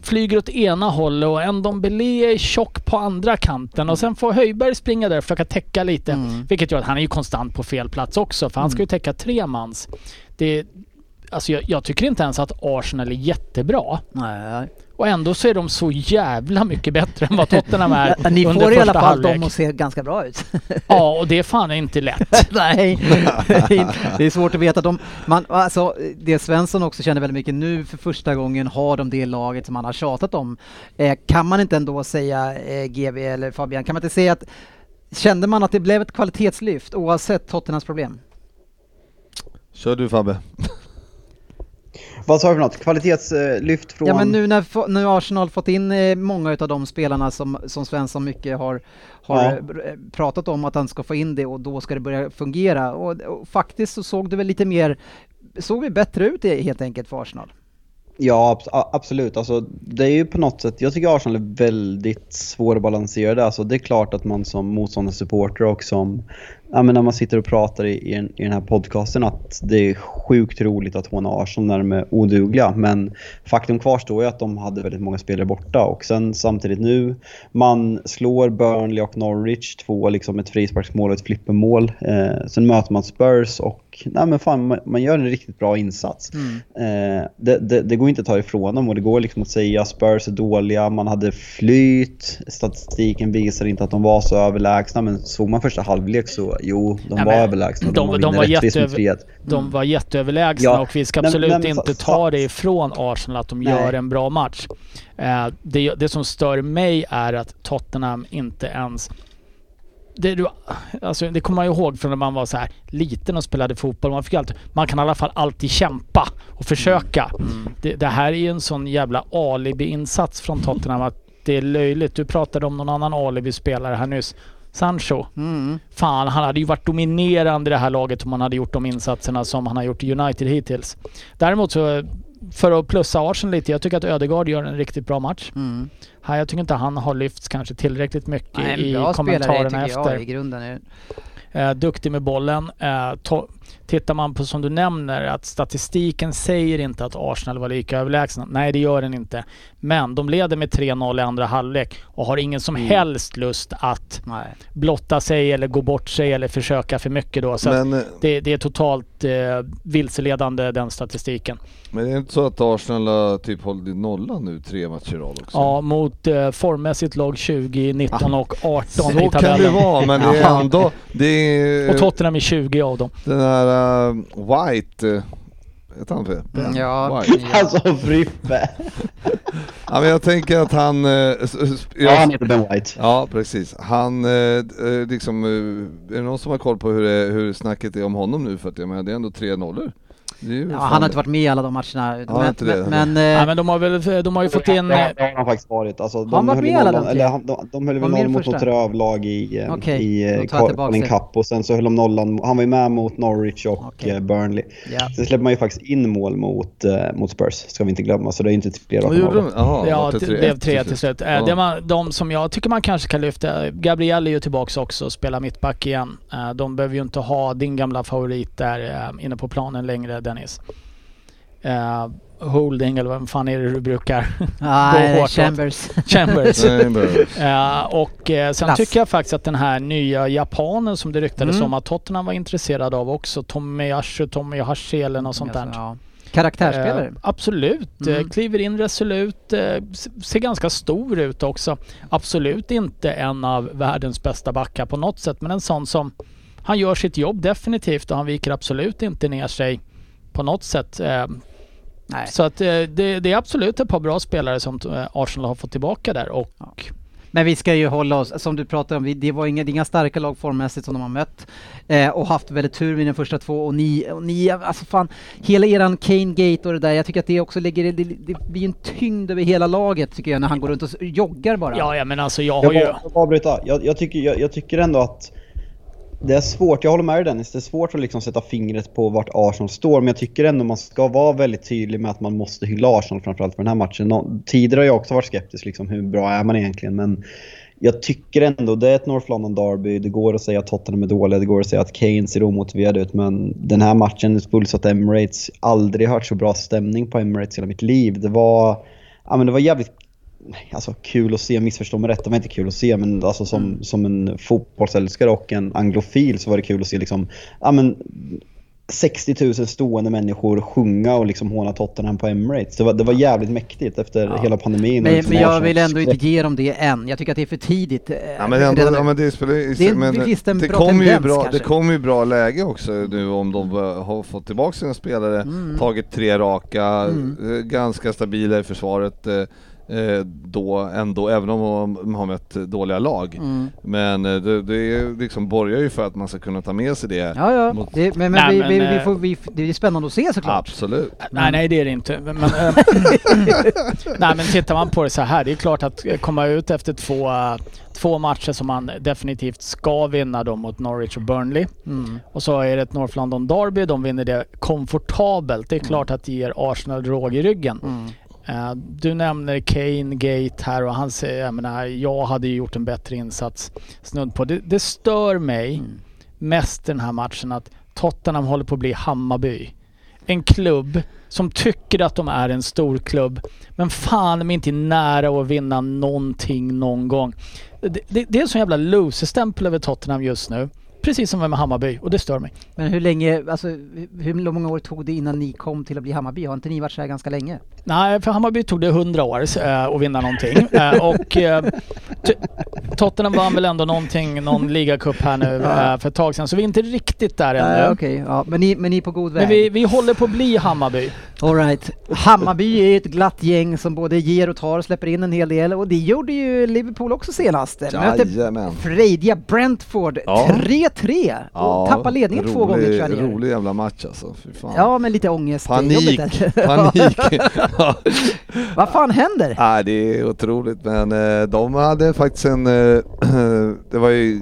flyger åt ena hållet och Ndombele är tjock på andra kanten och sen får Höjberg springa där och försöka täcka lite. Mm. Vilket gör att han är ju konstant på fel plats också för han ska ju täcka tre mans. Det, alltså jag, jag tycker inte ens att Arsenal är jättebra. Nej. Och ändå så är de så jävla mycket bättre än vad Tottenham är Ja, Ni under får i alla första fall halvlek. dem att se ganska bra ut. Ja, och det är fan inte lätt. Nej, det är svårt att veta. De, man, alltså, det Svensson också känner väldigt mycket nu för första gången har de det laget som man har tjatat om. Eh, kan man inte ändå säga, eh, GV eller Fabian, kan man inte säga att kände man att det blev ett kvalitetslyft oavsett Tottenhams problem? Kör du Fabbe. Vad sa du för något? Kvalitetslyft från... Ja men nu när nu Arsenal fått in eh, många av de spelarna som, som Svensson mycket har, har Ja. eh, br- pratat om att han ska få in det och då ska det börja fungera. Och, och faktiskt så såg det väl lite mer, såg vi bättre ut helt enkelt för Arsenal. Ja, absolut. Alltså, det är ju på något sätt, jag tycker Arsenal är väldigt svårbalanserade. Alltså, det är klart att man som motståndarsupporter och som, ja, men när man sitter och pratar i, i, den, i den här podcasten att det är sjukt roligt att håna Arsenal när de är odugliga. Men faktum kvarstår ju att de hade väldigt många spelare borta och sen samtidigt nu, man slår Burnley och Norwich, två liksom ett frisparksmål och ett flippermål. Eh, sen möter man Spurs och nej men fan, man, gör en riktigt bra insats. Eh, det, det, det går inte att ta ifrån dem och det går liksom att säga Spurs är dåliga, man hade flyt, statistiken visar inte att de var så överlägsna men såg man första halvlek så jo, de Ja, var men överlägsna. de- de var jätteöver- 3-1. De var jätteöverlägsna Ja. och vi ska Nej, absolut nej, men inte ta det ifrån Arsenal att de Nej. gör en bra match. Eh, det, det som stör mig är att Tottenham inte ens det, du, alltså, det kommer man ju ihåg från när man var så här liten och spelade fotboll. Man, fick alltid, man kan i alla fall alltid kämpa och försöka. Det, det här är ju en sån jävla alibi-insats från Tottenham att det är löjligt. Du pratade om någon annan alibi-spelare här nyss. Sancho. Mm. Fan, han hade ju varit dominerande i det här laget om han hade gjort de insatserna som han har gjort i United hittills. Däremot så, för att plussa Arsenal lite, jag tycker att Ödegaard gör en riktigt bra match. Mm. Här, jag tycker inte han har lyfts kanske tillräckligt mycket Nej, i spelare kommentarerna tycker efter. jag i grunden. Är... Eh, duktig med bollen. Eh, to- tittar man på som du nämner att statistiken säger inte att Arsenal var lika överlägsna. Nej, det gör den inte. Men de leder med 3-0 i andra halvlek och har ingen som Mm. helst lust att Nej. blotta sig eller gå bort sig eller försöka för mycket då. Så Men, eh, det, det är totalt eh, vilseledande den statistiken. Men är det inte så att Arsenal har typ hållit nollan nu tre matcher i rad också? Ja, mot eh, formmässigt lag 20, 19 och 18 Så i kan det tabellen. vara, men det är Ja. ändå... Det är, Och Tottenham är 20 av dem. den här uh, White... Uh, heter han för? Ben Ja. White. Alltså Frippe. Ja, men jag tänker att han... eh, s- Ja, han heter Ben White. Ja, precis. Han, eh, eh, liksom, eh, är det någon som har koll på hur, det, hur snacket är om honom nu? För att jag menar, det är ändå tre nollor. Ja, han har inte varit med i alla de matcherna. men, inte det. men, men, Ja, eh, men de har väl de har ju fått in... Det har- han faktiskt varit. Alltså, de han varit med ju alla de tre? eller de, de höll väl noll mot något rövlag i, eh, Okej, i eh, det. Cup och sen så höll de nollan. Han var ju med mot Norwich och eh, Burnley. ja. Sen släppte man ju faktiskt in mål mot, mot Spurs, ska vi inte glömma. Så det är inte Vad raka? Jaha, Ja, det tre- blev tre till slut. Ja. Det var de som jag tycker man kanske kan lyfta. Gabriel är ju tillbaks också och spelar mittback igen. De behöver ju inte ha din gamla favorit där inne på planen längre, Dennis. Eh, Holding eller vad fan är det du brukar? Nej, hårt åt. Chambers. Chambers. Eh, och eh, sen Klass. tycker jag faktiskt att den här nya japanen som det ryktades Mm. om att Tottenham var intresserad av också, Tomiyasu, Tomiyashi eller något sånt där. Ja. Karaktärsspelare. Eh, absolut. Mm. Eh, kliver in resolut. Eh, ser ganska stor ut också. Absolut inte en av världens bästa backar på något sätt. Men en sån som... Han gör sitt jobb definitivt och han viker absolut inte ner sig på något sätt. Eh, Nej. så att eh, det, det är absolut ett par bra spelare som eh, Arsenal har fått tillbaka där. Och Ja. Men vi ska ju hålla oss, som du pratade om, det var inga, inga starka lag formmässigt som de har mött. Eh, och haft väldigt tur med den första två och ni, och ni alltså fan, hela eran Kane Gate och det där, jag tycker att det också ligger, det, det blir en tyngd över hela laget tycker jag när han går runt och joggar bara. ja, ja men alltså jag har Jag, ju... jag, jag, jag, tycker, jag, jag tycker ändå att det är svårt, jag håller med dig Dennis, det är svårt att liksom sätta fingret på vart Arsenal står, men jag tycker ändå man ska vara väldigt tydlig med att man måste hylla Arsenal framförallt för den här matchen. Nå- Tidigare har jag också varit skeptisk, liksom, hur bra är man egentligen? Men jag tycker ändå, det är ett North London Derby, det går att säga att Tottenham är dåliga, det går att säga att Kane ser omotiverad ut, men den här matchen, fullsatt Emirates, aldrig hört så bra stämning på Emirates i hela mitt liv. Det var, ja men det var jävligt alltså, kul att se, missförstå mig rätt, det var inte kul att se men alltså, som, Mm. som en fotbollsälskare och en anglofil så var det kul att se liksom, ja men 60 000 stående människor sjunga och liksom håna Tottenham på Emirates. Det var, det var jävligt mäktigt efter Ja. hela pandemin. och Men, liksom men jag vill ändå inte ge dem det än. Jag tycker att det är för tidigt. eh, Ja men, ändå, ja, men det spelar ju... Det är- men, visst, en det bra kommer ju bra, kanske. Det kommer ju bra läge också nu om de har fått tillbaka sina spelare, Mm. tagit tre raka, Mm. eh, ganska stabila i försvaret eh, eh, då ändå, även om de har mött dåliga lag. Mm. Men eh, det, det är liksom borgar ju för att man ska kunna ta med sig det. Ja, ja. Mot- Det, men men, Nej, vi, men, vi, vi eh, får, vi, det är spännande att se såklart. Absolut. Nej, nej det är det inte. Men, men, eh, nej men tittar man på det så här, det är klart att eh, komma ut efter två, eh, två matcher som man definitivt ska vinna då mot Norwich och Burnley. Mm. Och så är det ett North London Derby, de vinner det komfortabelt. Det är klart att det ger Arsenal råg i ryggen. Mm. Eh, du nämner Kane Gate här och han säger, jag menar, jag hade ju gjort en bättre insats snudd på. Det, det stör mig Mm. mest den här matchen att Tottenham håller på att bli Hammarby. En klubb som tycker att de är en stor klubb men fan de är inte nära att vinna någonting någon gång. Det, det, det är en sån jävla loser-stämpel över Tottenham just nu. Precis som med Hammarby och det stör mig. Men hur länge, alltså hur många år tog det innan ni kom till att bli Hammarby? Har inte ni varit så här ganska länge? Nej, för Hammarby tog det 100 år eh, att vinna någonting. Eh, och eh, Tottenham vann väl ändå någonting, någon ligacup här nu Ja. eh, för ett tag sedan. Så vi är inte riktigt där ännu. Nej, okej. Ja, men, ni, men ni är på god väg? Men vi, vi håller på att bli Hammarby. All right. Hammarby är ju ett glatt gäng som både ger och tar och släpper in en hel del och det gjorde ju Liverpool också senast. Möter frejdiga Brentford Ja. 3-3 och tappar ledningen två gånger tror jag ni gör. Rolig jävla match alltså, fy fan. Ja, med lite ångest. Panik, panik. Ja. Vad fan händer? Nej, det är otroligt men eh, de hade faktiskt en, eh, det var ju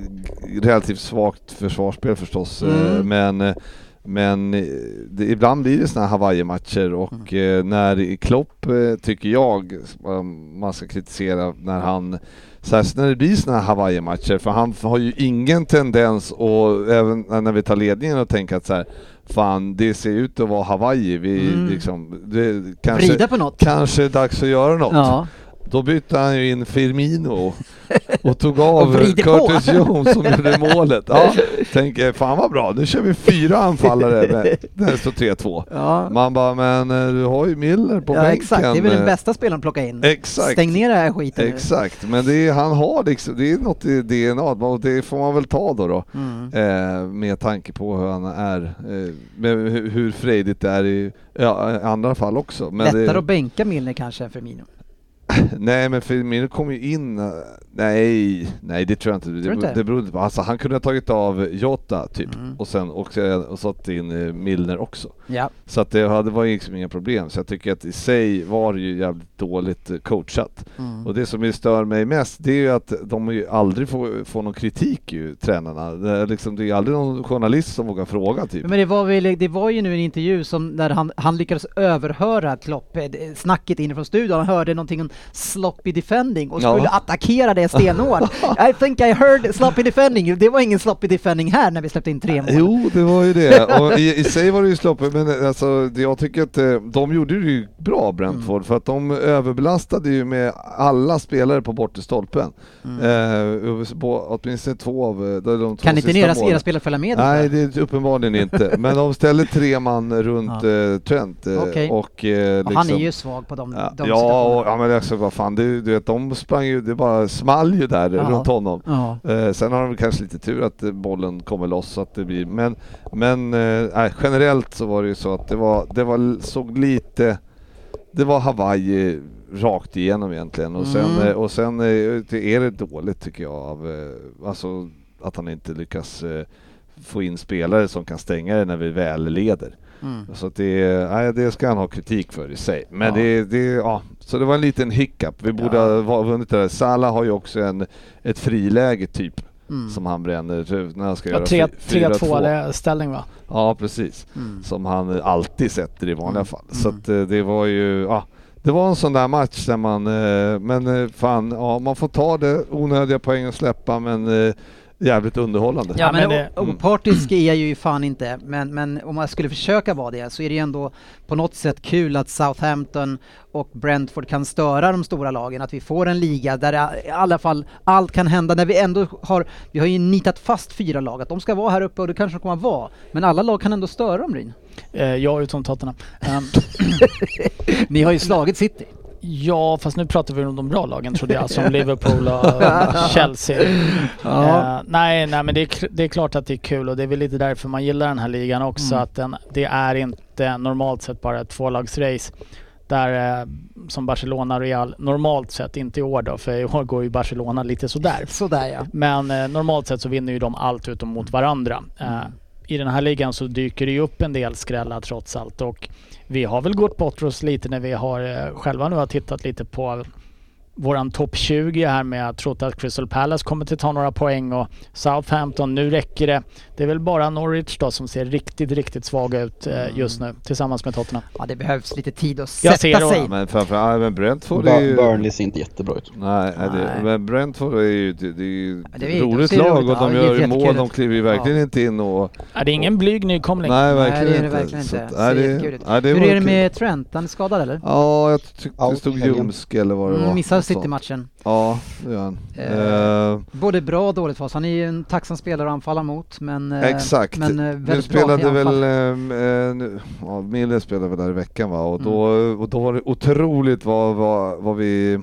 relativt svagt försvarsspel förstås, eh, Mm. men men det, ibland blir det såna här Hawaii-matcher och Mm. när Klopp, tycker jag, man ska kritisera när han Särskilt när det blir såna här Hawaii-matcher, för han har ju ingen tendens och även när vi tar ledningen och tänka att så här, fan det ser ut att vara Hawaii, vi Mm. liksom, det kanske, Vrida på något. kanske är dags att göra något. Ja. Då bytte han ju in Firmino och tog av Och. Curtis Jones som gjorde målet. Ja, tänker fan vad bra, nu kör vi fyra anfallare med, när det står 3-2. Ja. Man bara, men eh, du har ju Miller på ja, bänken. exakt. Det är väl den eh, bästa spelaren att plocka in. Exakt. Stäng ner den här skiten nu. Exakt, men det är, han har liksom, det är något i DNA och det får man väl ta då, då Mm. eh, med tanke på hur han är, eh, med hur, hur frejdigt det är i ja, andra fall också. Men Lättare det, att bänka Milner kanske än Firmino. Nej men Firmino kom ju in, eh, nej, nej det tror jag inte. du Det, inte? det berodde på, alltså han kunde ha tagit av Jota typ Mm. och sen och, och satt in eh, Milner också. Ja. Så att det hade, var liksom inga problem. Så jag tycker att i sig var det ju jävligt dåligt eh, coachat. Mm. Och det som stör mig mest det är ju att de ju aldrig får, får någon kritik ju, tränarna. Det är, liksom, det är aldrig någon journalist som vågar fråga typ. Men det var, väl, det var ju nu en intervju som när han, han lyckades överhöra Klopp, eh, snacket inifrån studion, han hörde någonting om sloppy defending och Ja. skulle attackera det stenhårt. I think I heard sloppy defending, det var ingen sloppy defending här när vi släppte in tre mål. Jo, det var ju det. Och i, i sig var det ju sloppet, men alltså, det- jag tycker att eh, de gjorde det ju bra Brentford, Mm. för att de överbelastade ju med alla spelare på bortre stolpen. Eh, på, åtminstone två av eh, de, två Mm. Kan inte målen. era spelare följa med? Nej, det är uppenbarligen inte. Men de ställde tre man runt eh, Trent. eh, Okej. och, eh, Och liksom, Han är ju svag på de, Ja, de ja, och, ja men alltså vad fan, du, du vet de sprang ju, det bara small ju där Ja. runt honom. Ja. Eh, sen har de kanske lite tur att bollen kommer loss så att det blir, men, men eh, nej, generellt så var det ju så att det var, det var, såg lite, det var Hawaii rakt igenom egentligen och sen, Mm. eh, och sen eh, det är det dåligt tycker jag av, eh, alltså att han inte lyckas få in spelare som kan stänga det när vi väl leder. Mm. Så det, nej, det ska han ha kritik för i sig. Men Ja. det, det, ja, så det var en liten hiccup. Vi borde Ja. ha vunnit det där. Salah har ju också en, ett friläge typ Mm. som han bränner när han ska Ja, göra tre- fy- 4-2. 3-2 ställning va? Ja precis. Mm. Som han alltid sätter i vanliga Mm. fall. Så Mm. att eh, det var ju, ja. Det var en sån där match där man, eh, men eh, fan, ja man får ta det, onödiga poäng att släppa men jävligt underhållande. Ja, men, men det- opartisk är jag ju fan inte, men, men om jag skulle försöka vara det så är det ju ändå på något sätt kul att Southampton och Brentford kan störa de stora lagen, att vi får en liga där det, i alla fall allt kan hända när vi ändå har, vi har ju nitat fast fyra lag, att de ska vara här uppe och det kanske de kommer att vara, men alla lag kan ändå störa dem Ryn. Eh, jag utom Tottenham. Ehm, Ni har ju slagit City. Ja, fast nu pratar vi om de bra lagen trodde jag, som Liverpool och Chelsea. Ja. Eh, nej, nej men det är, det är klart att det är kul och det är väl lite därför man gillar den här ligan också. Mm. Att den, det är inte normalt sett bara ett tvålagsrace. Där eh, som Barcelona Real, normalt sett, inte i år då, för i år går ju Barcelona lite sådär. Sådär ja. Men eh, normalt sett så vinner ju de allt utom mot varandra. Eh, I den här ligan så dyker det ju upp en del skrällar trots allt och vi har väl gått bort oss lite när vi har eh, själva nu har tittat lite på våran topp 20 här med att trott att Crystal Palace kommer att ta några poäng och Southampton, nu räcker det. Det är väl bara Norwich då som ser riktigt, riktigt svaga ut eh, just nu tillsammans med Tottenham. Ja, det behövs lite tid att Jag sätta ser sig. Ja, men framförallt, men Brentford är ju... Bur- Burnley ser inte jättebra ut. Nej, nej. Det, men Brentford är ju, det, det är ju Ja, det är- de roligt ser lag roligt, och ja, de är gör mål, de kliver ju verkligen inte in och... Ja, det är ingen blyg nykomling. Nej, Nej, verkligen det är det inte. verkligen Så inte. Ser nej, det- nej, det Hur var är det med Trent? Han är skadad eller? Ja, jag tyckte det stod ljumsk eller vad det var. Mm, missar Något sånt. City-matchen. Ja, det gör han. Eh, Eh, Både bra och dåligt för oss. Han är ju en tacksam spelare att anfalla mot, men... eh, Exakt. Men eh, nu väldigt spelade bra väl, eh, eh, nu- ja, Mille spelade väl där i veckan va och, då, Mm. och då var det otroligt vad, vad, vad vi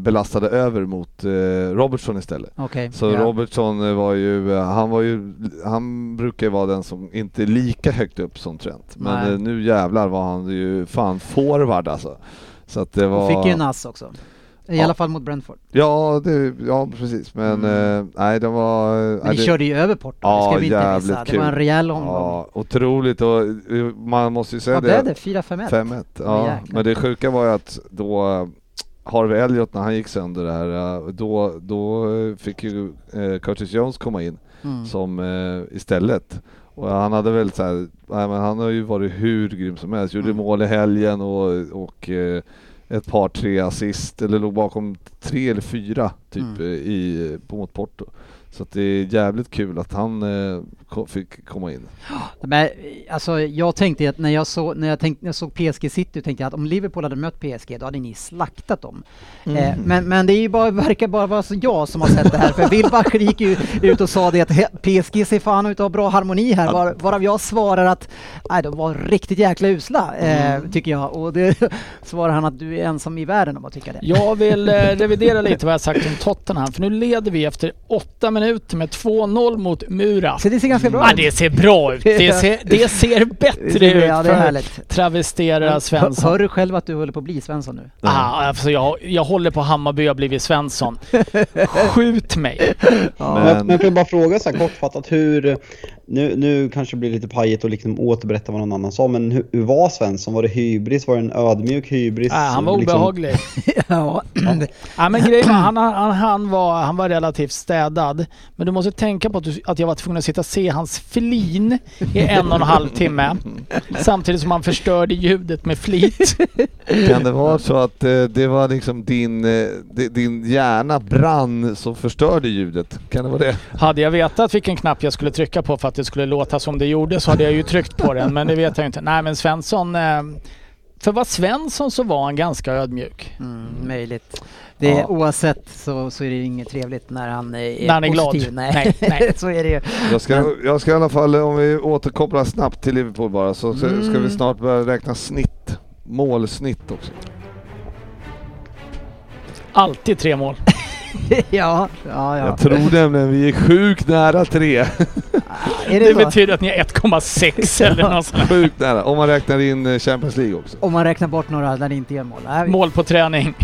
belastade över mot eh, Robertson istället. Okej. Så ja. Robertson var ju, han var ju, han brukar ju vara den som inte är lika högt upp som Trent. Men eh, nu jävlar var han ju fan forward alltså. Så att det Och var... fick ju en ass också. I Ja. alla fall mot Brentford. Ja, det, ja precis men Mm. eh, nej det var... Men nej, ni det, körde ju över Porto, Ja, det ska vi inte missa. Det var en rejäl omgång. Ja, otroligt och eh, man måste ju säga Vad blev det? 4-5-1? 5-1. Åh, Ja, men det sjuka var ju att då eh, Harvey Elliot när han gick sönder där, eh, då, då eh, fick ju eh, Curtis Jones komma in Mm. som eh, istället. Och han hade väl så här, nej, men han har ju varit hur grym som helst. Gjorde Mm. mål i helgen och, och eh, ett par tre assist, eller låg bakom tre eller fyra typ Mm. eh, i, på mot Porto. Så att det är jävligt kul att han eh, ko- fick komma in. Men alltså jag tänkte att när jag, så, när jag, tänkte, när jag såg PSG City tänkte jag att om Liverpool hade mött PSG då hade ni slaktat dem. Eh, men, men det är ju bara, verkar bara vara jag som har sett det här för Wilbacher gick ju ut och sa det att PSG ser fan ut att ha bra harmoni här var, varav jag svarar att nej, de var riktigt jäkla usla eh, tycker jag och det svarar han att du är ensam i världen om att tycka det. Jag vill eh, revidera lite vad jag sagt om Tottenham, för nu leder vi efter åtta minuter med 2-0 mot Mura. Så det ser ganska bra Ja, ut. det ser bra ut. Det ser, det ser bättre ut Ja, det är härligt. travestera Svensson. hör du själv att du håller på att bli Svensson nu? Ah, alltså jag, jag håller på Hammarby, jag har blivit Svensson. Skjut mig. Ja. Men, men får jag bara fråga så här kortfattat hur, nu, nu kanske det blir lite pajigt och liksom återberätta vad någon annan sa, men hur, hur var Svensson? Var det hybris? Var det en ödmjuk hybris? Ah, han var Liksom- obehaglig. ja. Ja, men grejen var, han, han, han, var, han var relativt städad. Men du måste tänka på att, du, att jag var tvungen att sitta och se hans flin i en och en halv timme. Samtidigt som han förstörde ljudet med flit. Kan det vara så att eh, det var liksom din, eh, di- din hjärna brann som förstörde ljudet? Kan det vara det? Hade jag vetat vilken knapp jag skulle trycka på för att det skulle låta som det gjorde så hade jag ju tryckt på den. Men det vet jag inte. Nej men Svensson... Eh, för vad Svensson så var han ganska ödmjuk. Mm, möjligt. Det, Ja. Oavsett så, så är det ju inget trevligt när han är, När han är glad. positiv. Nej, Nej, nej. så är det ju. Jag ska, jag ska i alla fall, om vi återkopplar snabbt till Liverpool bara, så ska, ska vi Mm. snart börja räkna snitt. Målsnitt också. Alltid tre mål. ja, ja, ja. Jag tror nämligen vi är sjukt nära tre. Är Det, det betyder att ni har 1,6 eller något sånt. Sjukt nära. Om man räknar in eh, Champions League också. Om man räknar bort några där det inte gör mål. Nej, vi- Mål på träning.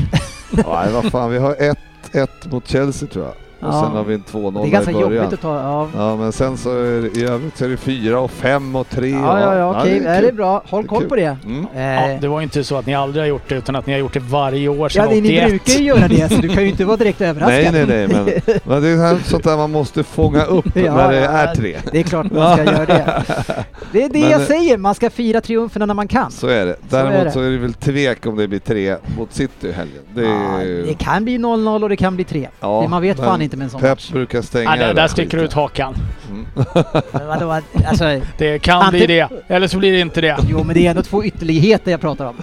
Nej vad fan, vi har 1-1 mot Chelsea tror jag. Och Ja. sen har vi en 2-0 det är ganska i början. jobbigt att ta. Ja, Ja men sen så är det, i övrigt så är det 4 och 5 och 3 ja, ja, ja okej. det är det är bra. Håll Det är koll kul. på det. Mm. Ja, Eh, det var ju inte så att ni aldrig har gjort det utan att ni har gjort det varje år sedan ja, det, ni 81. brukar ju göra det så du kan ju inte vara direkt överraskad. Nej nej nej men, men det är här, sånt där man måste fånga upp Ja, när det ja, är ja. 3. Det är klart man ska göra det. Det är det Men, jag säger, man ska fira triumferna när man kan. Så är det. Så är Däremot det. så är det väl tvek om det blir 3 mot City i helgen. Det, Ja, är, det kan bli 0-0 och det kan bli 3. Ja, det man vet men fan inte med en sån Pep match. brukar stänga där, det där där sticker du ut hakan. Mm. Men Vadå, alltså, Det kan bli det, eller så blir det inte det. jo men det är ändå två ytterligheter jag pratar om.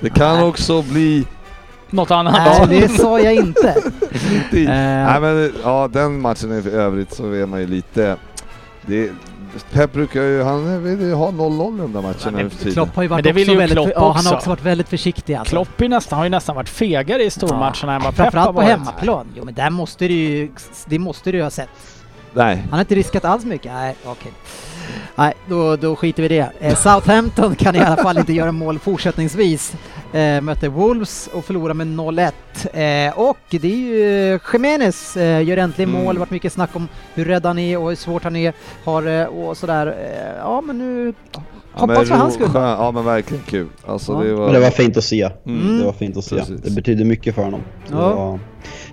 Det kan också bli Något annat. Nej, det sa jag inte. Dit. Eh. Nej men ja, den matchen i övrigt så är man ju lite... Det, Pep brukar ju, han vill ju ha 0-0 i de där matcherna nu för tiden. Klopp har ju varit Men det vill också ju väldigt, Klopp ja, han har också. varit väldigt försiktig alltså. Klopp är nästan, har ju nästan varit fegare i stormatcherna än vad Pep Framförallt på hemmaplan. Jo men där måste du ju, det måste du ju ha sett. Nej. Han har inte riskat alls mycket. Nej, okej. Nej, då, då skiter vi i det. Eh, Southampton kan i alla fall inte göra mål fortsättningsvis. Eh, mötte Wolves och förlorade med 0-1. Eh, och det är ju Jiménez eh, gör äntligen Mm. mål. Det har varit mycket snack om hur rädd han är och hur svårt han är. Har, eh, och sådär. Eh, ja men nu Ja, hoppas men för hans skull. Ja men verkligen kul. Alltså Ja. det var... Men det var fint att se. Mm. Det var fint att se. Precis. Det betyder mycket för honom. Det Ja.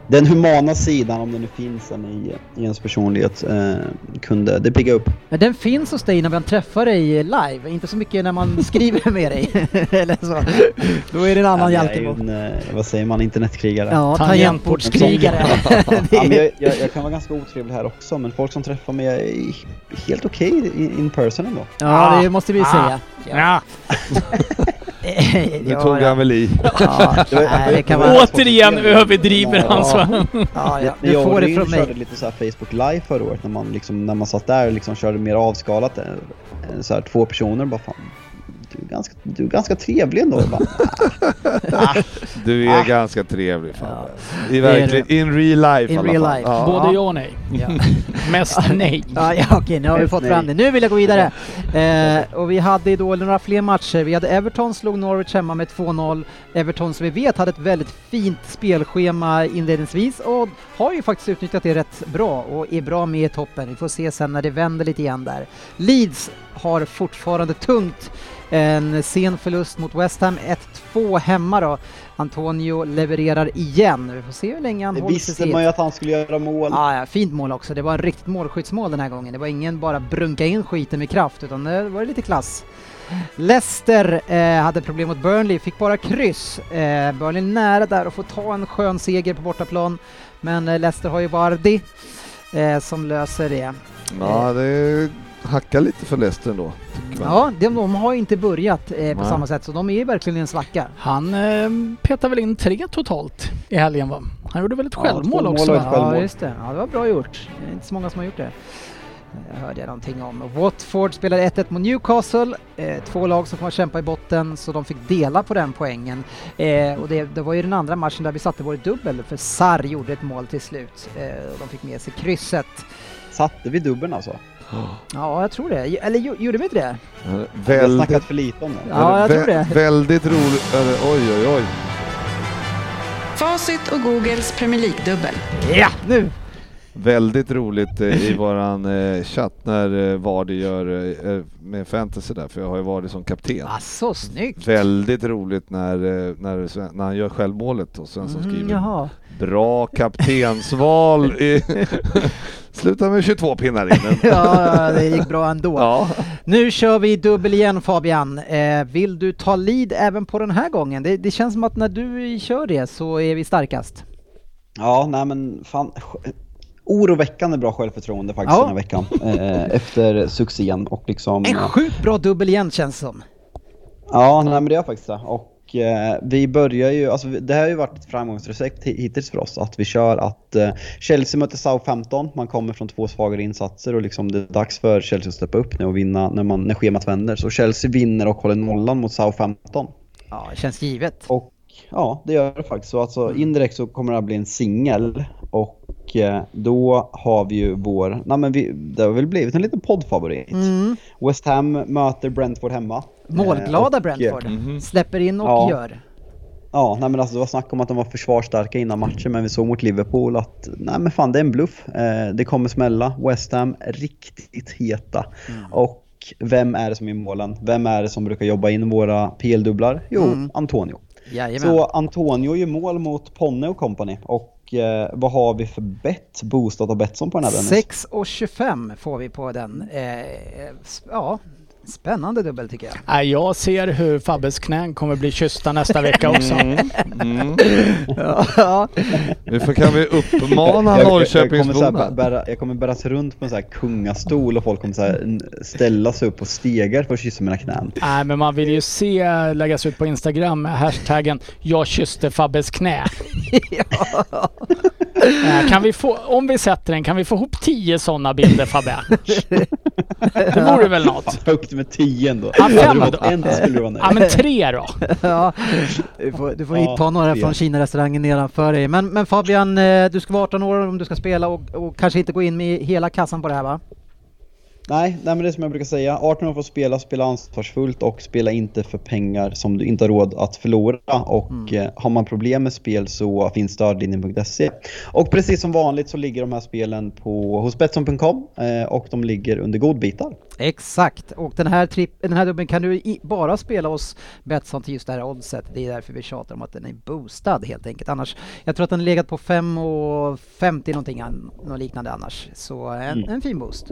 Den humana sidan, om det nu finns en i, i ens personlighet, eh, kunde det pigga upp. Men den finns hos dig när man träffar dig live, inte så mycket när man skriver med dig. Eller så. Då är det en annan Ja, jag är hjälte ju på. en, eh, vad säger man, internetkrigare. Ja, Tangentbordskrigare. Ja, men jag, jag, jag kan vara ganska otrevlig här också, men folk som träffar mig är helt okej in, in person ändå. Ja, det måste vi Ah. säga. Ja. Nu tog han väl i. Ja, nej, det. Återigen överdriver han så. Ja, ja, du jag får det från körde mig. lite så här Facebook live förra året när man, liksom, när man satt där och liksom körde mer avskalat. eh, Så här, två personer bara fan. Du är ganska, du är ganska trevlig ändå. Bara, Du är Ah. ganska trevlig Fabbe. I Det är verkligen, in real life In alla real fall. life. Ja. Både Ja. och nej. Ja. Mest nej. Ja, ja okej, nu har vi fått nej. fram det. Nu vill jag gå vidare. Eh, och vi hade då några fler matcher. Vi hade Everton slog Norwich hemma med 2-0. Everton som vi vet hade ett väldigt fint spelschema inledningsvis och har ju faktiskt utnyttjat det rätt bra och är bra med i toppen. Vi får se sen när det vänder lite igen där. Leeds har fortfarande tungt. En sen förlust mot West Ham, 1-2 hemma då. Antonio levererar igen. Vi får se hur länge han det håller sig visste man ju att han skulle göra mål. Ja, ja, fint mål också. Det var en riktigt målskyttsmål den här gången. Det var ingen bara brunka in skiten med kraft utan det var lite klass. Leicester eh, hade problem mot Burnley, fick bara kryss. Eh, Burnley nära där att få ta en skön seger på bortaplan. Men eh, Leicester har ju Vardy eh, som löser det. Ja, det hackar lite för Leicester ändå. Ja, de, de har inte börjat eh, på Nej. samma sätt så de är verkligen i en svacka. Han eh, petade väl in tre totalt i helgen va? Han gjorde väl ett Ja, självmål också ett självmål. Ja, just det. Ja, det var bra gjort. Det är inte så många som har gjort det. Jag hörde jag någonting om. Watford spelade 1-1 mot Newcastle. Eh, två lag som kommer att kämpa i botten, så de fick dela på den poängen. Eh, och det, det var ju den andra matchen där vi satte vår dubbel, för Sarr gjorde ett mål till slut. Eh, och de fick med sig krysset. Satte vi dubbeln alltså? Ja, jag tror det. Eller gjo- gjorde vi inte det? Vi har Väldigt, snackat för lite om det. Ja, jag tror det. Väldigt roligt. Oj, oj, oj. Facit och Googles Premier League-dubbel. Ja, nu! Väldigt roligt eh, i våran eh, chatt när eh, Vardy gör eh, med fantasy där, för jag har ju Vardy som kapten. Alltså, snyggt! Väldigt roligt när, eh, när, Sven- när han gör självmålet och sen som Mm, skriver jaha. bra kaptensval. I Sluta med 22 pinnar in. Ja, det gick bra ändå. Ja. Nu kör vi dubbel igen Fabian. Eh, vill du ta lead även på den här gången? Det, det känns som att när du kör det så är vi starkast. Ja, nej men fan. Oroväckande bra självförtroende faktiskt Ja. den här veckan. Eh, efter succén och liksom... En sjukt bra dubbel igen känns som. Ja, nej men det är faktiskt det. Och eh, vi börjar ju, alltså det här har ju varit ett framgångsrecept hi- hittills för oss. Att vi kör att eh, Chelsea möter Southampton, man kommer från två svagare insatser och liksom det är dags för Chelsea att steppa upp nu och vinna när, man, när schemat vänder. Så Chelsea vinner och håller nollan mot Southampton. Ja, det känns givet. Och ja, det gör det faktiskt. Så alltså indirekt så kommer det att bli en singel. Och eh, då har vi ju vår, nej men vi, det har väl blivit en liten poddfavorit. Mm. West Ham möter Brentford hemma. Målglada Eh, och, Brentford. Mhm. Släpper in och Ja. gör. Ja, nej men alltså det var snack om att de var försvarsstarka innan matchen men vi såg mot Liverpool att nej men fan det är en bluff. Eh, det kommer smälla. West Ham riktigt heta. Och vem är det som är i målen? Vem är det som brukar jobba in våra PL-dubblar? Jo, Mm. Antonio. Jajamän. Så Antonio gör mål mot Ponne och company. Och eh, vad har vi för bett boostat och Betsson på den här Dennis? 6 och 25 får vi på den. Eh, ja, spännande dubbel tycker jag. Nej, jag ser hur Fabbes knän kommer bli kyssta nästa vecka också. Mm. Mm. ja, Nu får- kan vi uppmana jag, jag, kommer Norrköpingsborna. jag kommer bäras runt på en sån här kungastol och folk kommer så här, ställa sig upp på stegar för att kyssa mina knän. Nej, men man vill ju se läggas ut på Instagram med hashtaggen “Jag kysste Fabbes knä”. Eh, Kan vi få, om vi sätter den, kan vi få ihop tio sådana bilder Fabbe? Det vore väl något? Högt med 10 ändå. Ja, fem då. en skulle du vara nöjd. Ja men tre då. ja. Du får, du får Ja, hit ta några det. från Kina-restaurangen nedanför dig. Men, men Fabian, eh, du ska vara 18 år om du ska spela och, och kanske inte gå in med hela kassan på det här va? Nej, nej, men det är som jag brukar säga. 18 år får spela, spela ansvarsfullt och spela inte för pengar som du inte har råd att förlora. Och eh, har man problem med spel så finns stödlinjen.se. Och precis som vanligt så ligger de här spelen på, hos Betsson.com eh, och de ligger under godbitar. Exakt, och den här, tripp, den här dubbeln kan du i, bara spela hos Betsson till just det här oddset. Det är därför vi tjatar om att den är boostad helt enkelt. Annars, jag tror att den har legat på 5 och 50 någonting, något liknande annars. Så en, Mm. en fin boost.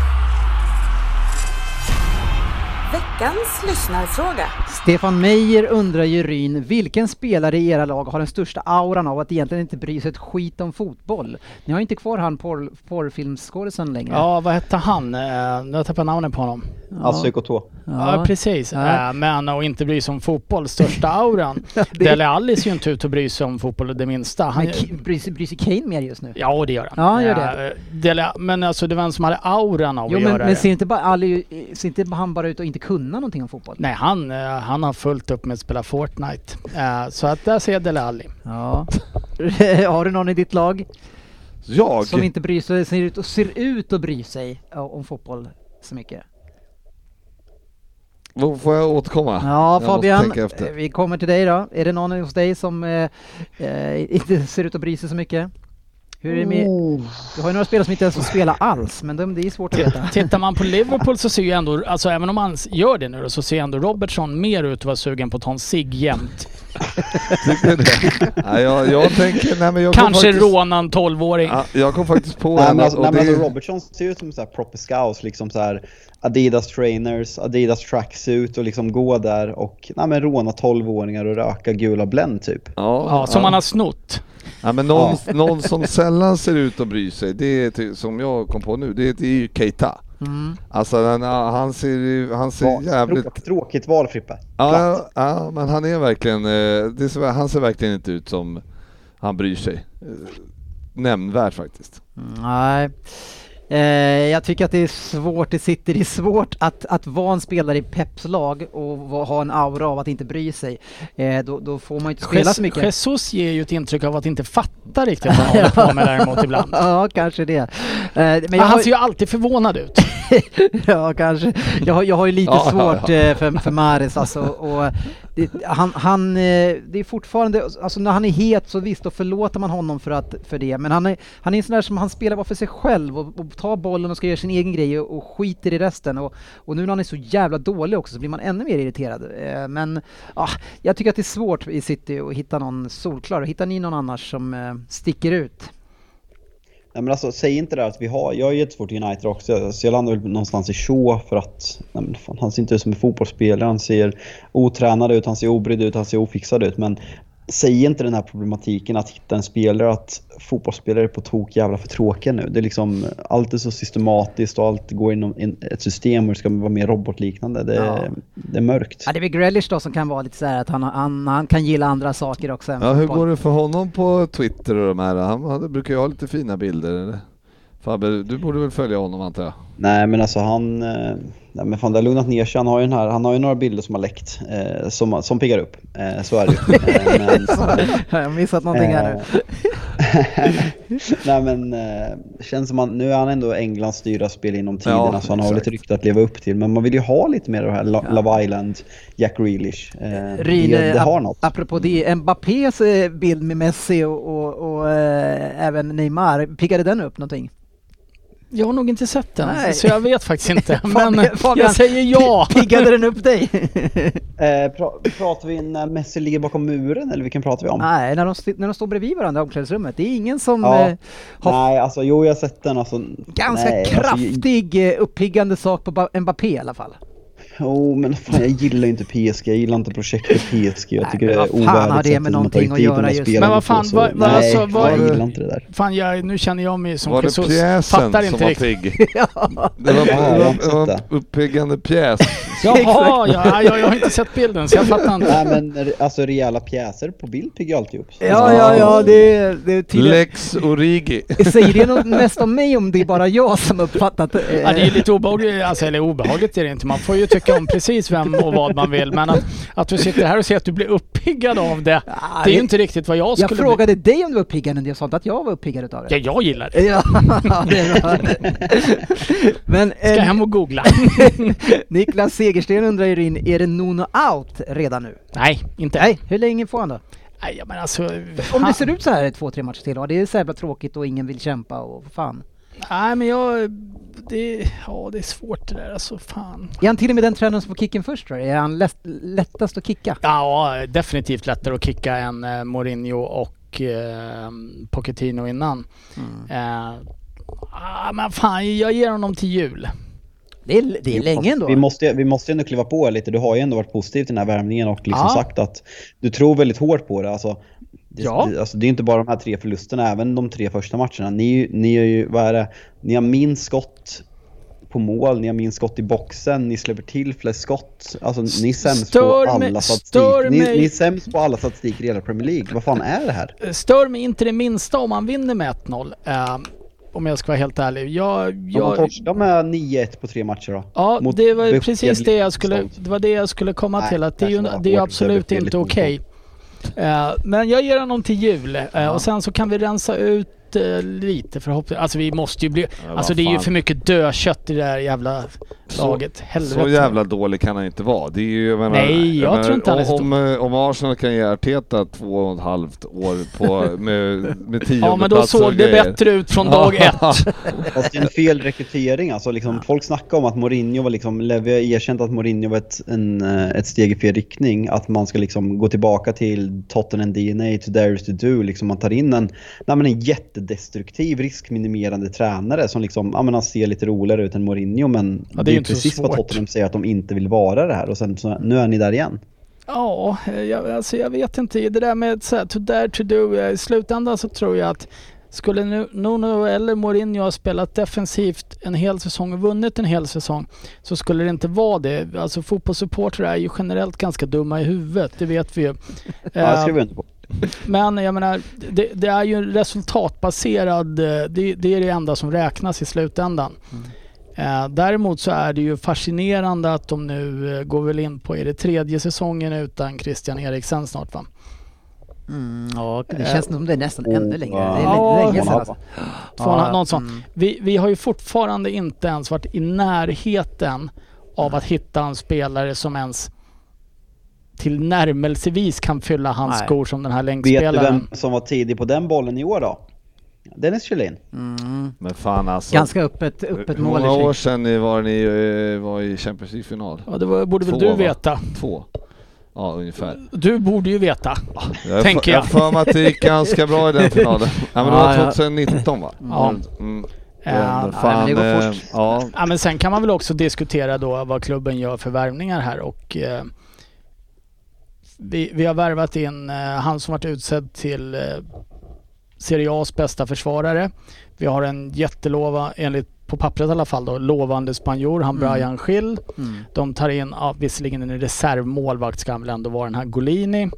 Veckans lyssnarfråga. Stefan Meijer undrar ju Ryn, vilken spelare i era lag har den största auran av att egentligen inte bry sig ett skit om fotboll? Ni har ju inte kvar han porr, porrfilmsskådisen längre. Ja, vad hette han? Eh, Nu har jag tappat namnet på honom. Alltså IK2. Ja, precis. Ja. Eh, Men att inte bry sig om fotboll, största auran. det- Dele Alli ser ju inte ut att bry sig om fotboll det minsta. Han, Men bryr, sig- bryr sig Kane mer just nu? ja, det gör han. Ja, gör det. Eh, Dele, men alltså det var en som hade auran av Jo att men, göra men det. ser inte, bara, Ali, ser inte han bara ut att inte kunna någonting om fotboll? Nej, han, eh, han har fullt upp med att spela Fortnite. Eh, Så att där ser jag Dele Alli. Ja. har du någon i ditt lag Jag? som inte bryr sig, ser ut, och ser ut att bry sig om fotboll så mycket? Får jag återkomma? Ja Fabian, vi kommer till dig då. Är det någon hos dig som eh, eh, inte ser ut att bry sig så mycket? Hur är det med, du har ju några spelare som inte ens får spela alls, men de, det är svårt att veta. Tittar man på Liverpool så ser ju ändå, alltså även om han gör det nu då, så ser ändå Robertson mer ut att vara sugen på att ta en cigg jämt. Tycker du det? Nej, jag, jag tänker, nej men jag Kanske faktiskt, råna en 12-åring. Ja, jag kom faktiskt på Nej en men, alltså, nej, men det- alltså Robertson ser ut som så här proper scouts, liksom så här Adidas trainers, Adidas tracksuit och liksom gå där och nej, men råna 12-åringar och röka gula Blend typ. Ja, Ja, som man har snott. Ja, men någon, någon som sällan ser ut att bry sig, det är som jag kom på nu, det är ju Keita. Mm. Alltså den, han ser han ser Va, jävligt... tråkigt, val Frippe. Ja, ja, men han är verkligen, eh, är så, han ser verkligen inte ut som han bryr sig. Eh, Nämnvärt faktiskt. Nej. Eh, jag tycker att det är svårt, det sitter, det är svårt att, att vara en spelare i Peps lag och ha en aura av att inte bry sig. Eh, då, då får man ju inte spela så mycket. Jesus ger ju ett intryck av att inte fatta riktigt vad han håller på med däremot ibland. Ja, kanske det. Eh, men han har, ser ju alltid förvånad ut. ja, kanske. Jag har, jag har ju lite Ja, ja, svårt eh, för, för Maris alltså. Och det, han, han, eh, det är fortfarande, alltså när han är het så visst, då förlåter man honom för, att, för det. Men han är, han är en sån där som han spelar bara för sig själv och, och tar bollen och ska göra sin egen grej och, och skiter i resten. Och, och nu när han är så jävla dålig också så blir man ännu mer irriterad. Eh, men ah, jag tycker att det är svårt i City att hitta någon solklar. Hittar ni någon annars som sticker ut? Nej men alltså säg inte det att vi har, jag är jättesvårt i United också, så jag landar väl någonstans i Shaw för att nej men fan, han ser inte ut som en fotbollsspelare, han ser otränad ut, han ser obrydd ut, han ser ofixad ut. Men säg inte den här problematiken att hitta en spelare, att fotbollsspelare är på tok jävla för tråkiga nu. Det är liksom, allt är så systematiskt och allt går inom in- ett system och det ska vara mer robotliknande. Det, Ja. det är mörkt. Ja, det är väl Grealish då som kan vara lite så här att han, han, han kan gilla andra saker också. Ja, hur går det för honom på Twitter och de här? Han hade, brukar ju ha lite fina bilder? Fabbe, du borde väl följa honom antar jag? Nej men alltså han, eh, nej men fan det har lugnat ner sig. Han har ju, den här, han har ju några bilder som har läckt, eh, som, som piggar upp. Eh, så är det ju. Eh, men, Jag har missat någonting här nu. Eh, Nej men, eh, känns som han, nu är han ändå Englands dyra spel inom tiderna Ja, så han har ett rykte att leva upp till. Men man vill ju ha lite mer av det här Lo- Love Island, Jack Grealish. Eh, Ryn, det, det har något. apropå det, Mbappés eh, bild med Messi och, och, och eh, även Neymar, piggade den upp någonting? Jag har nog inte sett den, Nej. så jag vet faktiskt inte. Men Fabian- jag säger ja! pi- Piggade den upp dig? Eh, pra, pratar vi när Messi ligger bakom muren eller vilken pratar vi om? Nej, när de, när de står bredvid varandra i omklädningsrummet. Det är ingen som Ja. eh, har Nej alltså jo jag har sett den alltså. ganska nej, Alltså, kraftig eh, uppiggande sak på Ba- Mbappé i alla fall. Jo men fan jag gillar inte PSG, jag gillar inte projektet PSG. Jag Nej, tycker men det är vad fan har ovärdigt det med någonting att göra just? spelarna Men vad fan, vad- vad- Nej, alltså, vad- jag gillar inte det där. Fan, jag, nu känner jag mig som var det Jesus. pjäsen Fattar som inte var pigg? Det var, Ja, jag har det inte var, det en uppiggande pjäs. Jaha, ja, jag, jag har inte sett bilden så jag fattar inte. Nej men alltså rejäla pjäser på bild piggar alltid upp. Ja, ja, ja, det, är- det är tydligen... Lex Origi. Säger det något mest om mig om det är bara jag som uppfattat eh, Ja, det är lite obehagligt, alltså, eller obehagligt är det inte. Man får ju tycka om precis vem och vad man vill. Men att, att du sitter här och säger att du blir uppiggad av det, Ja, det är ju det- inte riktigt vad jag skulle Jag frågade dig om du var uppiggad, men jag sa inte att jag var uppiggad bli. det. Ja, jag gillar det. Ja, det bra. Men Ska eh, hem och googla. Niklas Segersten undrar ju in, är det Nuno out redan nu? Nej, inte. Nej, hur länge får han då? Nej, men alltså... Om det ser ut så här två, tre matcher till, och det är så jävla tråkigt och ingen vill kämpa och fan. Nej, men jag... Det, ja, det är svårt det där. Alltså, fan. Är han till och med den tränaren som får kicken först tror? Är han lätt, lättast att kicka? Ja, definitivt lättare att kicka än eh, Mourinho och eh, Pochettino innan. Mm. Eh, ah, men fan, jag ger honom till jul. Det är, det är länge ändå. Vi måste, vi måste ändå kliva på lite. Du har ju ändå varit positiv till den här värvningen och liksom Ja. sagt att du tror väldigt hårt på det. Alltså, det, Ja. det, alltså, det är inte bara de här tre förlusterna, även de tre första matcherna. Ni, ni är ju, vad är det? Ni har minst skott på mål, ni har minst skott i boxen, ni släpper till flest skott. Alltså ni är sämst Stör på alla statistik. Ni, ni är sämst på alla statistik i hela Premier League. Vad fan är det här? Stör mig inte det minsta om man vinner med 1-0. eh, om jag ska vara helt ärlig. Jag, jag, torskar med 9-1 på tre matcher då? Ja, Mot det var precis det jag skulle, det var det jag skulle komma Nej, till. Att det är ju det är absolut inte okej. Eh, men jag ger honom till jul eh, och sen så kan vi rensa ut eh, lite förhoppningsvis. Alltså vi måste ju bli... vad Alltså det är ju för mycket dödkött i det här jävla Så- laget. Helvete. Så jävla dålig kan han inte vara. Det är ju, jag menar, Nej, jag tror inte han är så om, om, Arsenal kan ge Arteta två och ett halvt år på, med, med tionde Ja men då såg det bättre ut från dag ett. Fast det är en fel rekrytering. Alltså, liksom, Folk snackar om att Mourinho var liksom, Levi har erkänt att Mourinho var ett, en, eh, ett steg i fel riktning. Att man ska liksom gå tillbaka till Tottenham DNA, to Darius to do. Liksom man tar in en, nej, men en jättedestruktiv, riskminimerande tränare som liksom, ja, men han ser lite roligare ut än Mourinho. Men Ja, det är det ju är precis vad. Tottenham säger att de inte vill vara det här. Och sen så, nu är ni där igen. Ja, eh, jag, alltså jag vet inte. Det där med så här, to dare to do. eh, I slutändan så tror jag att skulle nu Nuno eller Mourinho ha spelat defensivt en hel säsong och vunnit en hel säsong så skulle det inte vara det. Alltså fotbollssupportrar är ju generellt ganska dumma i huvudet, det vet vi ju. Ja, det Eh, skriver jag inte på. Men jag menar, det, det är ju resultatbaserad, eh, det, det är det enda som räknas i slutändan. Eh, däremot så är det ju fascinerande att de nu eh, går väl in på, är det tredje säsongen utan Christian Eriksen snart va? Mm, ja, det känns som det är nästan ännu längre. Det är Ja, länge sedan alltså. något sånt. mm. Vi, vi har ju fortfarande inte ens varit i närheten av att hitta en spelare som ens till närmelsevis kan fylla hans Nej. skor som den här Vet du länkspelaren. vem som var tidig på den bollen i år då? Dennis Kjellin. Mm. Men fan alltså. Ganska öppet, öppet Hur mål i många år sedan var ni eh, var i Champions League-final? Ja, det var, borde väl Två, du va? veta. Två? Ja, ungefär. Du borde ju veta. Jag Tänker jag. har för mig att det gick ganska bra i den finalen. Ja men det var ja. 2019 va? Ja. Mm. Ja, Men ja, fan, men det går eh, fort. ja. Ja, men sen kan man väl också diskutera då vad klubben gör för värvningar här och eh, vi, vi har värvat in eh, han som varit utsedd till eh, Serie A's bästa försvarare. Vi har en jättelova, enligt på pappret i alla fall då, lovande spanjor, han Mm. Brian Schill. Mm. De tar in, ja, visserligen en reservmålvakt ska han väl ändå vara den här Golini.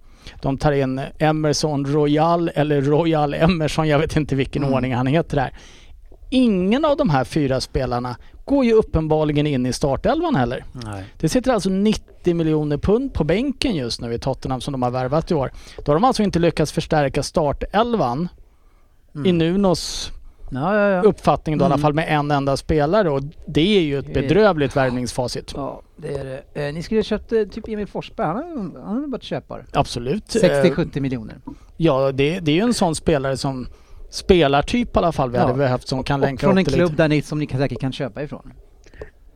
De tar in Emerson Royal eller Royal Emerson, jag vet inte vilken Mm. ordning han heter där. Ingen av de här fyra spelarna går ju uppenbarligen in i startelvan heller. Nej. Det sitter alltså 90 miljoner pund på bänken just nu i Tottenham som de har värvat i år. Då har de alltså inte lyckats förstärka startelvan i Nunos Ja, ja, ja. uppfattning då i alla Mm. fall med en enda spelare och det är ju ett bedrövligt värvningsfacit. Ja, det är det. Eh, ni skulle ha köpt eh, typ Emil Forsberg, han har, varit köpare. Absolut. Eh, 60-70 miljoner. Ja, det, det är ju en sån spelare som spelartyp i alla fall vi Ja. hade behövt som kan Och länka från upp en det klubb där ni, som ni säkert kan köpa ifrån.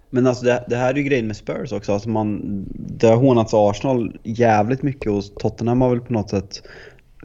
Men alltså det, det här är ju grejen med Spurs också. Alltså man, det har hånats Arsenal jävligt mycket och Tottenham har väl på något sätt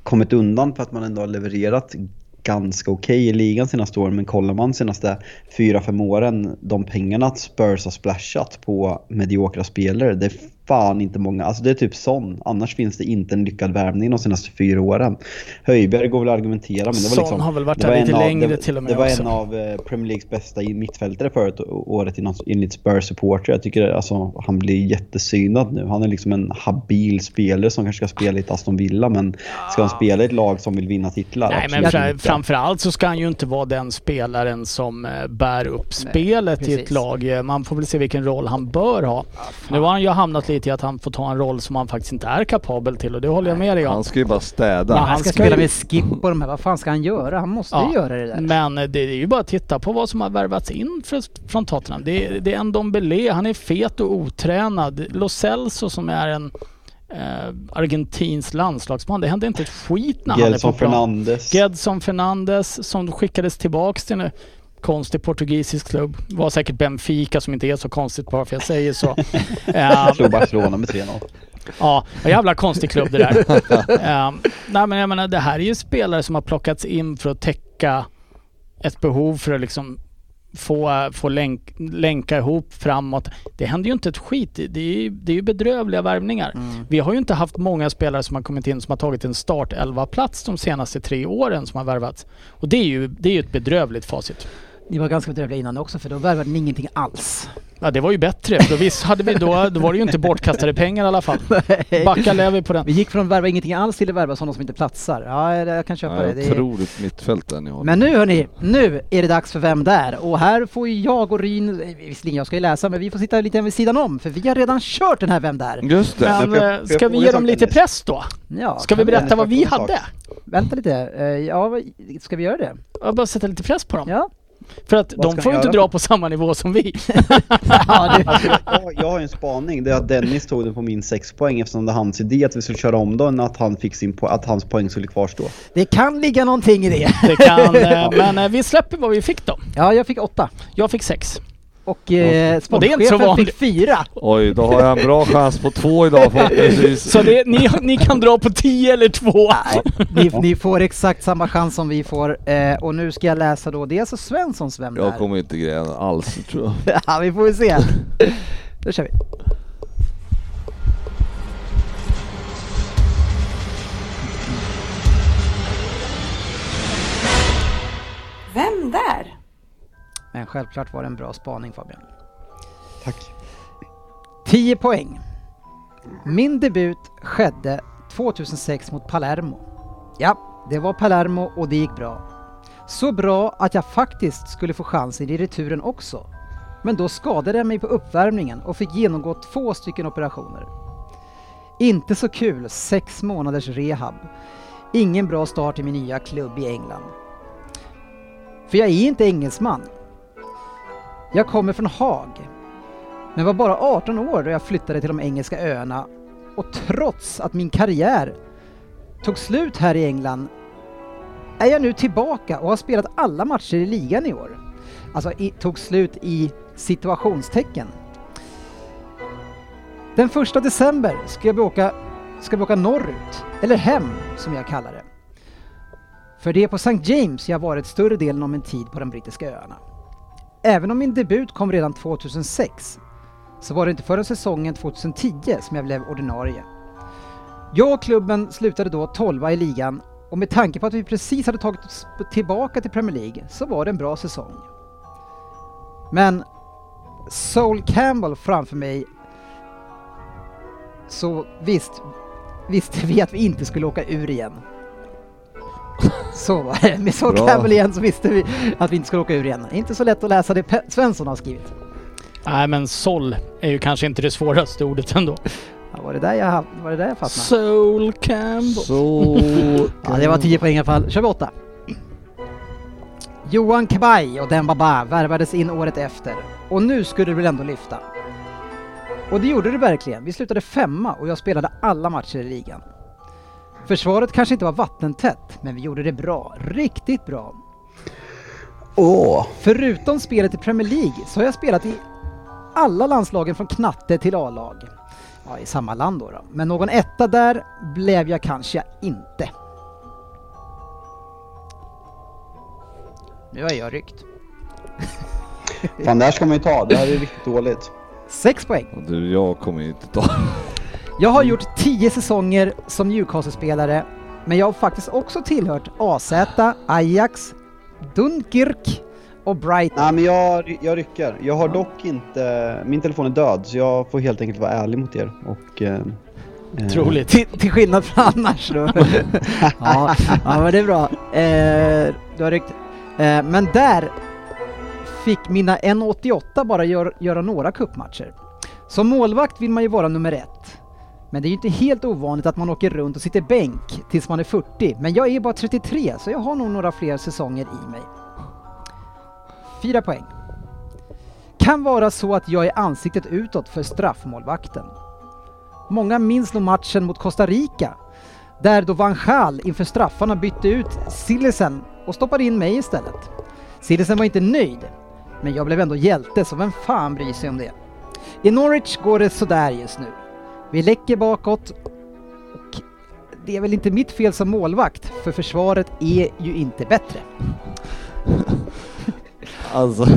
kommit undan för att man ändå har levererat ganska okej i ligan senaste åren. Men kollar man senaste 4-5 åren, de pengarna att Spurs har splashat på mediokra spelare, det fan inte många. Alltså det är typ sån. Annars finns det inte en lyckad värvning de senaste fyra åren. Höjberg går väl att argumentera men det var Son liksom... har väl varit var lite av- längre det, till och med Det var också. en av eh, Premier Leagues bästa mittfältare förut året innan- enligt Spurs supporter. Jag tycker alltså, han blir jättesynad nu. Han är liksom en habil spelare som kanske ska spela i ett Aston Villa men ska han spela i ett lag som vill vinna titlar? Nej men fra, framförallt så ska han ju inte vara den spelaren som eh, bär upp spelet i ett lag. Eh, Man får väl se vilken roll han bör ha. Nu har han ju hamnat lite i att han får ta en roll som han faktiskt inte är kapabel till och det håller jag med dig om. Han ska ju bara städa. Ja, Han ska ska spela med skip och de här, vad fan ska han göra? Han måste Ja, ju göra det där. Men det är ju bara att titta på vad som har värvats in för- från Tottenham. Det är, det är en Dombele, han är fet och otränad. Lo Celso som är en eh, argentinsk landslagsman. Det hände inte ett skit när han är på plan. Fernandes. Gedson Fernandes som skickades tillbaks till en konstig portugisisk klubb. var säkert Benfica som inte är så konstigt bara för jag säger så. Eh, Slog Barcelona med 3-0. Ja, en jävla konstig klubb det där. um, nej men jag menar det här är ju spelare som har plockats in för att täcka ett behov för att liksom få, få länk, länka ihop framåt. Det händer ju inte ett skit. Det är, ju- det är ju bedrövliga värvningar. Vi har ju inte haft många spelare som har kommit in som har tagit en start 11-plats de senaste tre åren som har värvats. Och det är ju, det är ju ett bedrövligt facit. Ni var ganska bedrövliga innan också för då värvade ni ingenting alls. Ja det var ju bättre. För visst hade vi då, då var det ju inte bortkastade pengar i alla fall. Backa Levi på den. Vi gick från att värva ingenting alls till att värva sådana som inte platsar. Ja, jag kan köpa Ja, det. det är... otroligt mittfält där ni har. Men nu hörni, nu är det dags för Vem där? Och här får ju jag och Ryn, eh, visserligen jag ska ju läsa, men vi får sitta lite vid sidan om för vi har redan kört den här Vem där? Just det. Men Får jag- eh, ska jag vi ge dem lite press då? Ja, Ska vi berätta vad vi hade? Vänta lite, eh, ja, ska vi göra det? Jag bara sätta lite press på dem. Ja. För att Vad de får ju inte dra på samma nivå som vi. ja det, Jag, jag har ju en spaning, det är att Dennis tog den på min 6 poäng eftersom det är hans idé att vi skulle köra om den, att, han fick sin po- att hans poäng skulle kvarstå. det kan ligga någonting i det. Det kan, eh, men eh, vi släpper vad vi fick då. Ja, jag fick åtta. Jag fick sex. Och eh, sportchefen fick fyra. Oj, då har jag en bra chans på två idag förhoppningsvis. Så det, ni, ni kan dra på 10 eller 2. Ni, ni får exakt samma chans som vi får. Eh, och nu ska jag läsa då, det är alltså Svenssons Vem Jag där? kommer inte greja alls tror jag. Ja, vi får väl se. Då kör vi. Vem där? Men självklart var det en bra spaning Fabian. Tack. 10 poäng. Min debut skedde 2006 mot Palermo. Ja, det var Palermo och det gick bra. Så bra att jag faktiskt skulle få chansen i returen också. Men då skadade jag mig på uppvärmningen och fick genomgå två stycken operationer. Inte så kul, sex månaders rehab. Ingen bra start i min nya klubb i England. För jag är inte engelsman. Jag kommer från Haag, men var bara 18 år då jag flyttade till de engelska öarna och trots att min karriär tog slut här i England är jag nu tillbaka och har spelat alla matcher i ligan i år. Alltså i, tog slut i situationstecken. Den första december ska jag åka, ska vi åka norrut, eller hem som jag kallar det. För det är på St. James jag varit större delen av min tid på de brittiska öarna. Även om min debut kom redan 2006 så var det inte förrän säsongen 2010 som jag blev ordinarie. Jag och klubben slutade då 12 i ligan och med tanke på att vi precis hade tagit oss tillbaka till Premier League så var det en bra säsong. Men Sol Campbell framför mig så visst visste vi att vi inte skulle åka ur igen. Så var det. Med Bra. Campbell igen så visste vi att vi inte skulle åka ur igen. Inte så lätt att läsa det Pe- Svensson har skrivit. Nej men sol är ju kanske inte det svåraste ordet ändå. Ja, var, det där jag, var det där jag fastnade? Soul Campbell. Så... Ja, det var 10 poäng i alla fall. kör vi 8. Johan Kabaj och Dembaba värvades in året efter och nu skulle det väl ändå lyfta. Och det gjorde det verkligen. Vi slutade femma och jag spelade alla matcher i ligan. Försvaret kanske inte var vattentätt, men vi gjorde det bra. Riktigt bra. Åh! Förutom spelet i Premier League så har jag spelat i alla landslagen från knatte till A-lag. Ja, i samma land då, då. Men någon etta där blev jag kanske inte. Nu har jag ryckt. Fan, det här ska man ju ta. Det här är riktigt dåligt. Sex poäng. Du, jag kommer inte ta... Jag har gjort 10 säsonger som Newcastle-spelare, men jag har faktiskt också tillhört AZ, Ajax, Dunkirk och Brighton. Nej men jag, jag rycker. Jag har dock inte... Min telefon är död så jag får helt enkelt vara ärlig mot er. Och... Eh, eh, Otroligt. Till, till skillnad från annars då. ja, ja, men det är bra. Eh, du har ryckt. Eh, men där fick mina 1,88 bara gör, göra några kuppmatcher. Som målvakt vill man ju vara nummer ett. Men det är ju inte helt ovanligt att man åker runt och sitter bänk tills man är 40. Men jag är bara 33 så jag har nog några fler säsonger i mig. Fyra poäng. Kan vara så att jag är ansiktet utåt för straffmålvakten. Många minns nog matchen mot Costa Rica där då Van Gaal inför straffarna bytte ut Sillisen och stoppade in mig istället. Sillisen var inte nöjd, men jag blev ändå hjälte så vem fan bryr sig om det? I Norwich går det sådär just nu. Vi läcker bakåt och det är väl inte mitt fel som målvakt för försvaret är ju inte bättre. Alltså.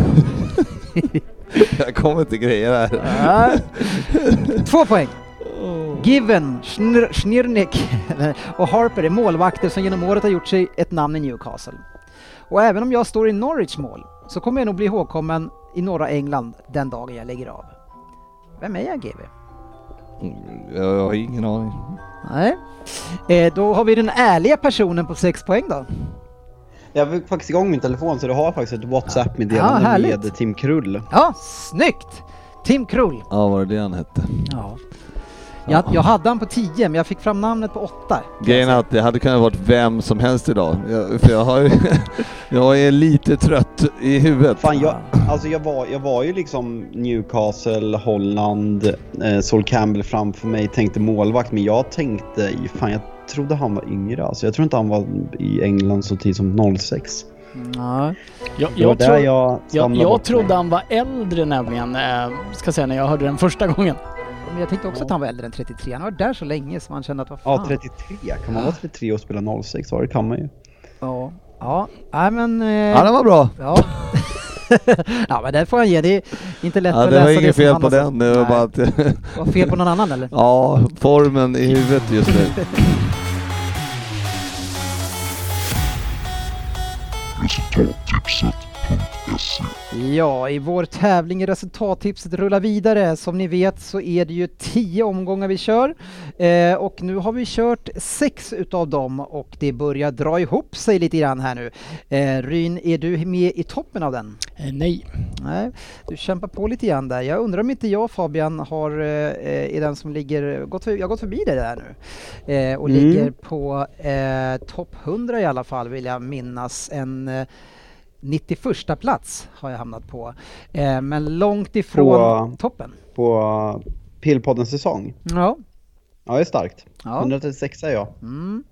jag kommer till grejer här. Ja. Två poäng. Given, Schnir- Schnirnik och Harper är målvakter som genom året har gjort sig ett namn i Newcastle. Och även om jag står i Norwich mål så kommer jag nog bli ihågkommen i norra England den dagen jag lägger av. Vem är jag GV? Jag, jag har ingen aning. Nej. Eh, då har vi den ärliga personen på sex poäng då. Jag fick faktiskt igång min telefon så du har faktiskt ett Ja, WhatsApp-meddelande härligt. med Tim Krull. Ja, snyggt! Tim Krull. Ja, var det det han hette? Ja. Jag, jag hade han på 10 men jag fick fram namnet på 8. Grejen är att det hade kunnat varit vem som helst idag. Jag, för jag, har, jag är lite trött i huvudet. Fan, jag, alltså jag, var, jag var ju liksom Newcastle, Holland, eh, Sol Campbell framför mig, tänkte målvakt, men jag tänkte, fan jag trodde han var yngre alltså. Jag tror inte han var i England så tid som 06. Ja. Jag, jag, tro, jag jag, trodde han var äldre nämligen, eh, ska säga när jag hörde den första gången. Men jag tänkte också att han var äldre än 33. Han har varit där så länge så man kände att vad fan. Ja, 33. Kan man vara 33 och spela 06? Ja, det kan man ju. Ja, ja, nej men... Eh, Ja, den var bra. ja. ja men det får han ge, det är inte lätt Ja, att det var läsa inget fel på den. Det var bara att... Var fel på någon annan eller? Ja, formen i huvudet just nu. Ja, i vår tävling i resultattipset rullar vidare. Som ni vet så är det ju 10 omgångar vi kör. Eh, och nu har vi kört sex utav dem och det börjar dra ihop sig lite grann här nu. Eh, Ryn, är du med i toppen av den? Eh, nej. Nej, du kämpar på lite grann där. Jag undrar om inte jag Fabian har, eh, är den som ligger, gått för, jag har gått förbi dig där nu. Eh, och Mm. ligger på eh, topp 100 i alla fall vill jag minnas. En eh, 91 plats har jag hamnat på. Eh, men långt ifrån På- toppen. På Pillpoddens säsong. Ja. Ja, det är starkt. Ja. 136 är jag. Mm.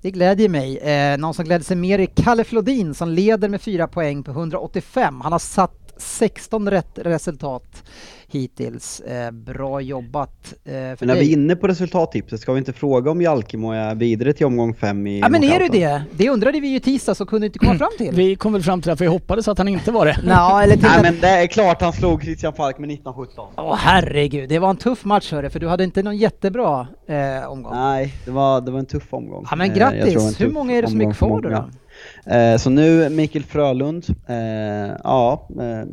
Det glädjer mig. Eh, någon som gläder sig mer är Kalle Flodin som leder med 4 poäng på 185. Han har satt 16 rätt resultat hittills. Eh, bra jobbat eh, för Men när dig. vi är inne på resultattipset, ska vi inte fråga om Jalkemo är vidare till omgång 5 i Ja men är du det? Det undrade vi ju i tisdags och kunde inte komma fram till. Vi kom väl fram till att vi hoppades att han inte var det. Nå, eller till Nej men det är klart han slog Christian Falk med 1917. Åh herregud, det var en tuff match hörru, för du hade inte någon jättebra eh, omgång. Nej, det var, det var en tuff omgång. Ja men Eh, det grattis! Hur många är det som är för kvar då? Eh, så nu Mikael Frölund, eh, ja, eh,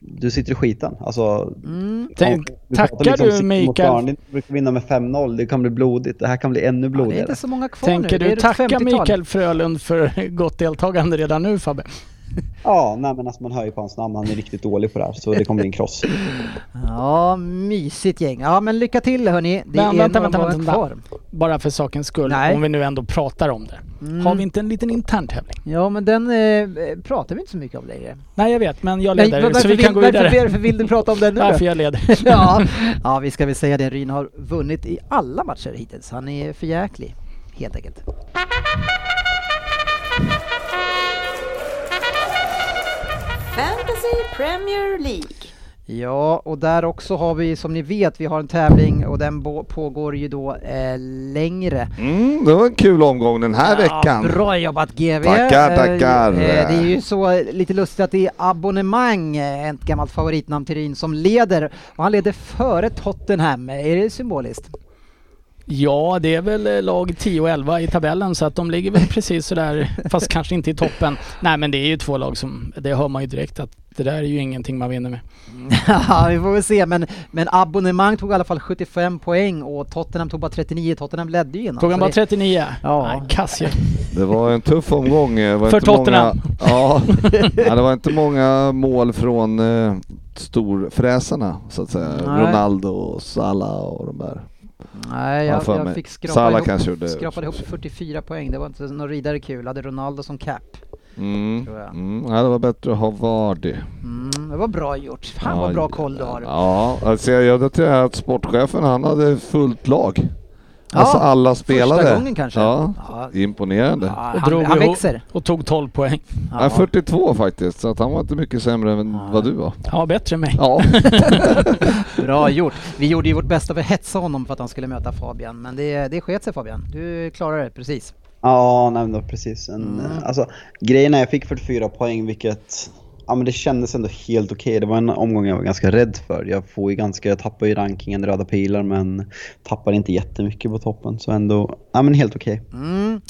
du sitter i skiten. Alltså, Mm. Tänk, pratar tackar liksom du Mikael? Burnley, brukar vinna med 5-0, det kan bli blodigt. Det här kan bli ännu Ja, det är blodigare. inte så många kvar nu. Tänker är du tacka 50-tal. Mikael Frölund för gott deltagande redan nu Fabbe? Ja, nej men alltså man hör ju på hans namn, han är riktigt dålig på det här, så det kommer bli en kross. Ja, mysigt gäng. Ja men lycka till hörni. Det Men är vänta, vänta, omgångar vänta. kvar. Bara för sakens skull, Nej. om vi nu ändå pratar om det. Mm. Har vi inte en liten intern tävling? Ja men den eh, pratar vi inte så mycket om längre. Nej jag vet, men jag leder varför så vi vill- kan gå vidare. Varför, varför vill du prata om den nu? Varför jag leder. ja. ja, vi ska väl säga det. Ryn har vunnit i alla matcher hittills. Han är för jäklig, helt enkelt. Fantasy Premier League. Ja, och där också har vi som ni vet, vi har en tävling och den pågår ju då eh, längre. Mm, det var en kul omgång den här veckan. Bra jobbat GV! Tackar, Eh, tackar. eh, Det är ju så lite lustigt att det är abonnemang, eh, ett gammalt favoritnamn till Ryn, som leder. Och han leder före Tottenham. Är det symboliskt? Ja, det är väl eh, lag 10 och 11 i tabellen så att de ligger väl precis sådär, fast kanske inte i toppen. Nej men det är ju två lag som, det hör man ju direkt att det där är ju ingenting man vinner med. Ja, vi får väl se. Men, men abonnemang tog i alla fall 75 poäng och Tottenham tog bara 39. Tottenham ledde ju innan. Tog han bara det- 39? Ja. Nej, kass ju. Det var en tuff omgång. Det var För inte många, Tottenham. ja, ja, det var inte många mål från eh, storfräsarna så att säga. Nej. Ronaldo och Salah och de där. Nej, Ja, jag, jag fick skrapa Salah ihop, kanske gjorde- skrapade ihop 44 poäng. Det var inte något vidare kul. Hade Ronaldo som cap. Mm. Tror jag. Mm. Ja, det var bättre att ha Vardy. Mm, det var bra gjort. Fan Ja, vad bra koll du har. Ja, alltså jag, tror att sportchefen han hade fullt lag. Alltså alla spelade. Första gången kanske. Ja, Ja. imponerande. Ja, Och han, drog han växer. Och tog 12 poäng. Ja. 42 faktiskt, så att han var inte mycket sämre än Ja. vad du var. Ja, bättre än mig. Ja, Bra gjort. Vi gjorde ju vårt bästa för att hetsa honom för att han skulle möta Fabian. Men det, det sket sig Fabian. Du klarade det precis. Ja, nej precis en... Mm. Alltså, grejen är jag fick 44 poäng vilket ja, men det kändes ändå helt okej. Det var en omgång jag var ganska rädd för. Jag får ju ganska, jag tappar ju rankingen röda pilar men tappar inte jättemycket på toppen. Så ändå, ja men helt okej. Mm.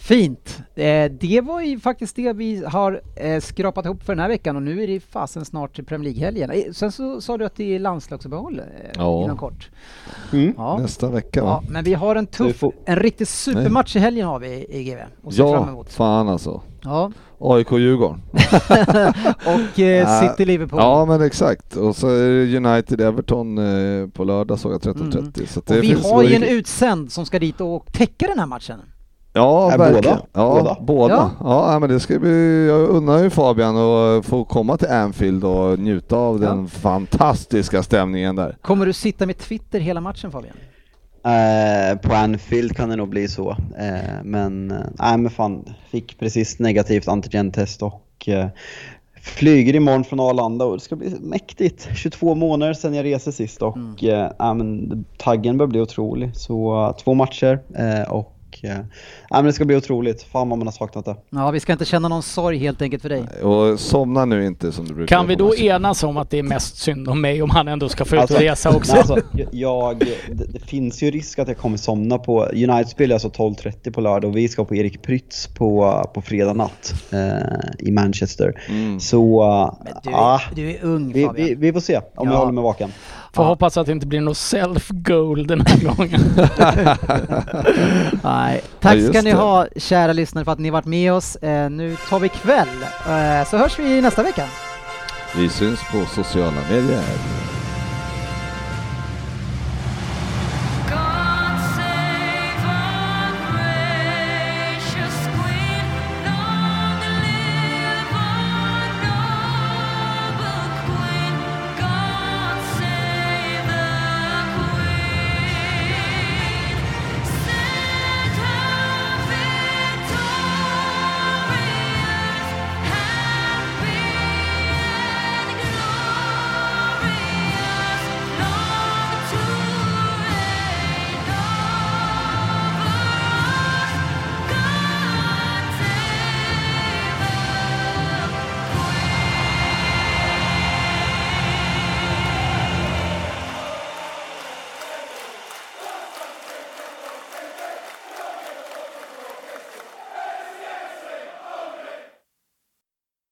Fint! Eh, det var ju faktiskt det vi har eh, skrapat ihop för den här veckan och nu är det fasen snart till Premier League-helgen. Eh, sen så sa du att det är landslagsuppehåll eh, Ja. inom kort. Mm. Ja. Nästa vecka ja, va? men vi har en tuff, får- en riktig supermatch i helgen har vi i GV och Ja, emot. fan alltså. Ja, AIK-Djurgården. och eh. City-Liverpool. Ja men exakt. Och så är det United-Everton eh, på lördag såg jag 13.30. Mm. Så Och vi har ju en utsänd som ska dit och täcka den här matchen. Ja, verkligen. båda? Ja, Båda? båda. Ja. Ja. ja, men det ska bli, jag unnar ju Fabian att få komma till Anfield och njuta av Ja. den fantastiska stämningen där. Kommer du sitta med Twitter hela matchen Fabian? Eh, på Anfield kan det nog bli så. Eh, men, eh, nej men fan, fick precis negativt antigentest och eh, flyger imorgon från Arlanda och det ska bli mäktigt. 22 månader sedan jag reste sist och Mm. eh, men, taggen bör bli otrolig. Så eh, två matcher eh, och eh, men det ska bli otroligt. Fan vad man har saknat det. Ja, vi ska inte känna någon sorg helt enkelt för dig. Och somna nu inte som du brukar Kan vi då enas om att det är mest synd om mig om han ändå ska få ut och Alltså, resa också? Nej, alltså, jag, det, det finns ju risk att jag kommer somna på... United spelar alltså 12.30 på lördag och vi ska på Erik Prytz på, på fredag natt eh, i Manchester. Mm. Så Men du, ja, är, du är ung vi, vi, vi får se om Ja. jag håller mig vaken. Får Ja. hoppas att det inte blir något self-goal den här gången. Nej. Ja, Tack just ska ni det. ha kära lyssnare för att ni varit med oss. Eh, nu tar vi kväll, eh, så hörs vi nästa vecka. Vi syns på sociala medier.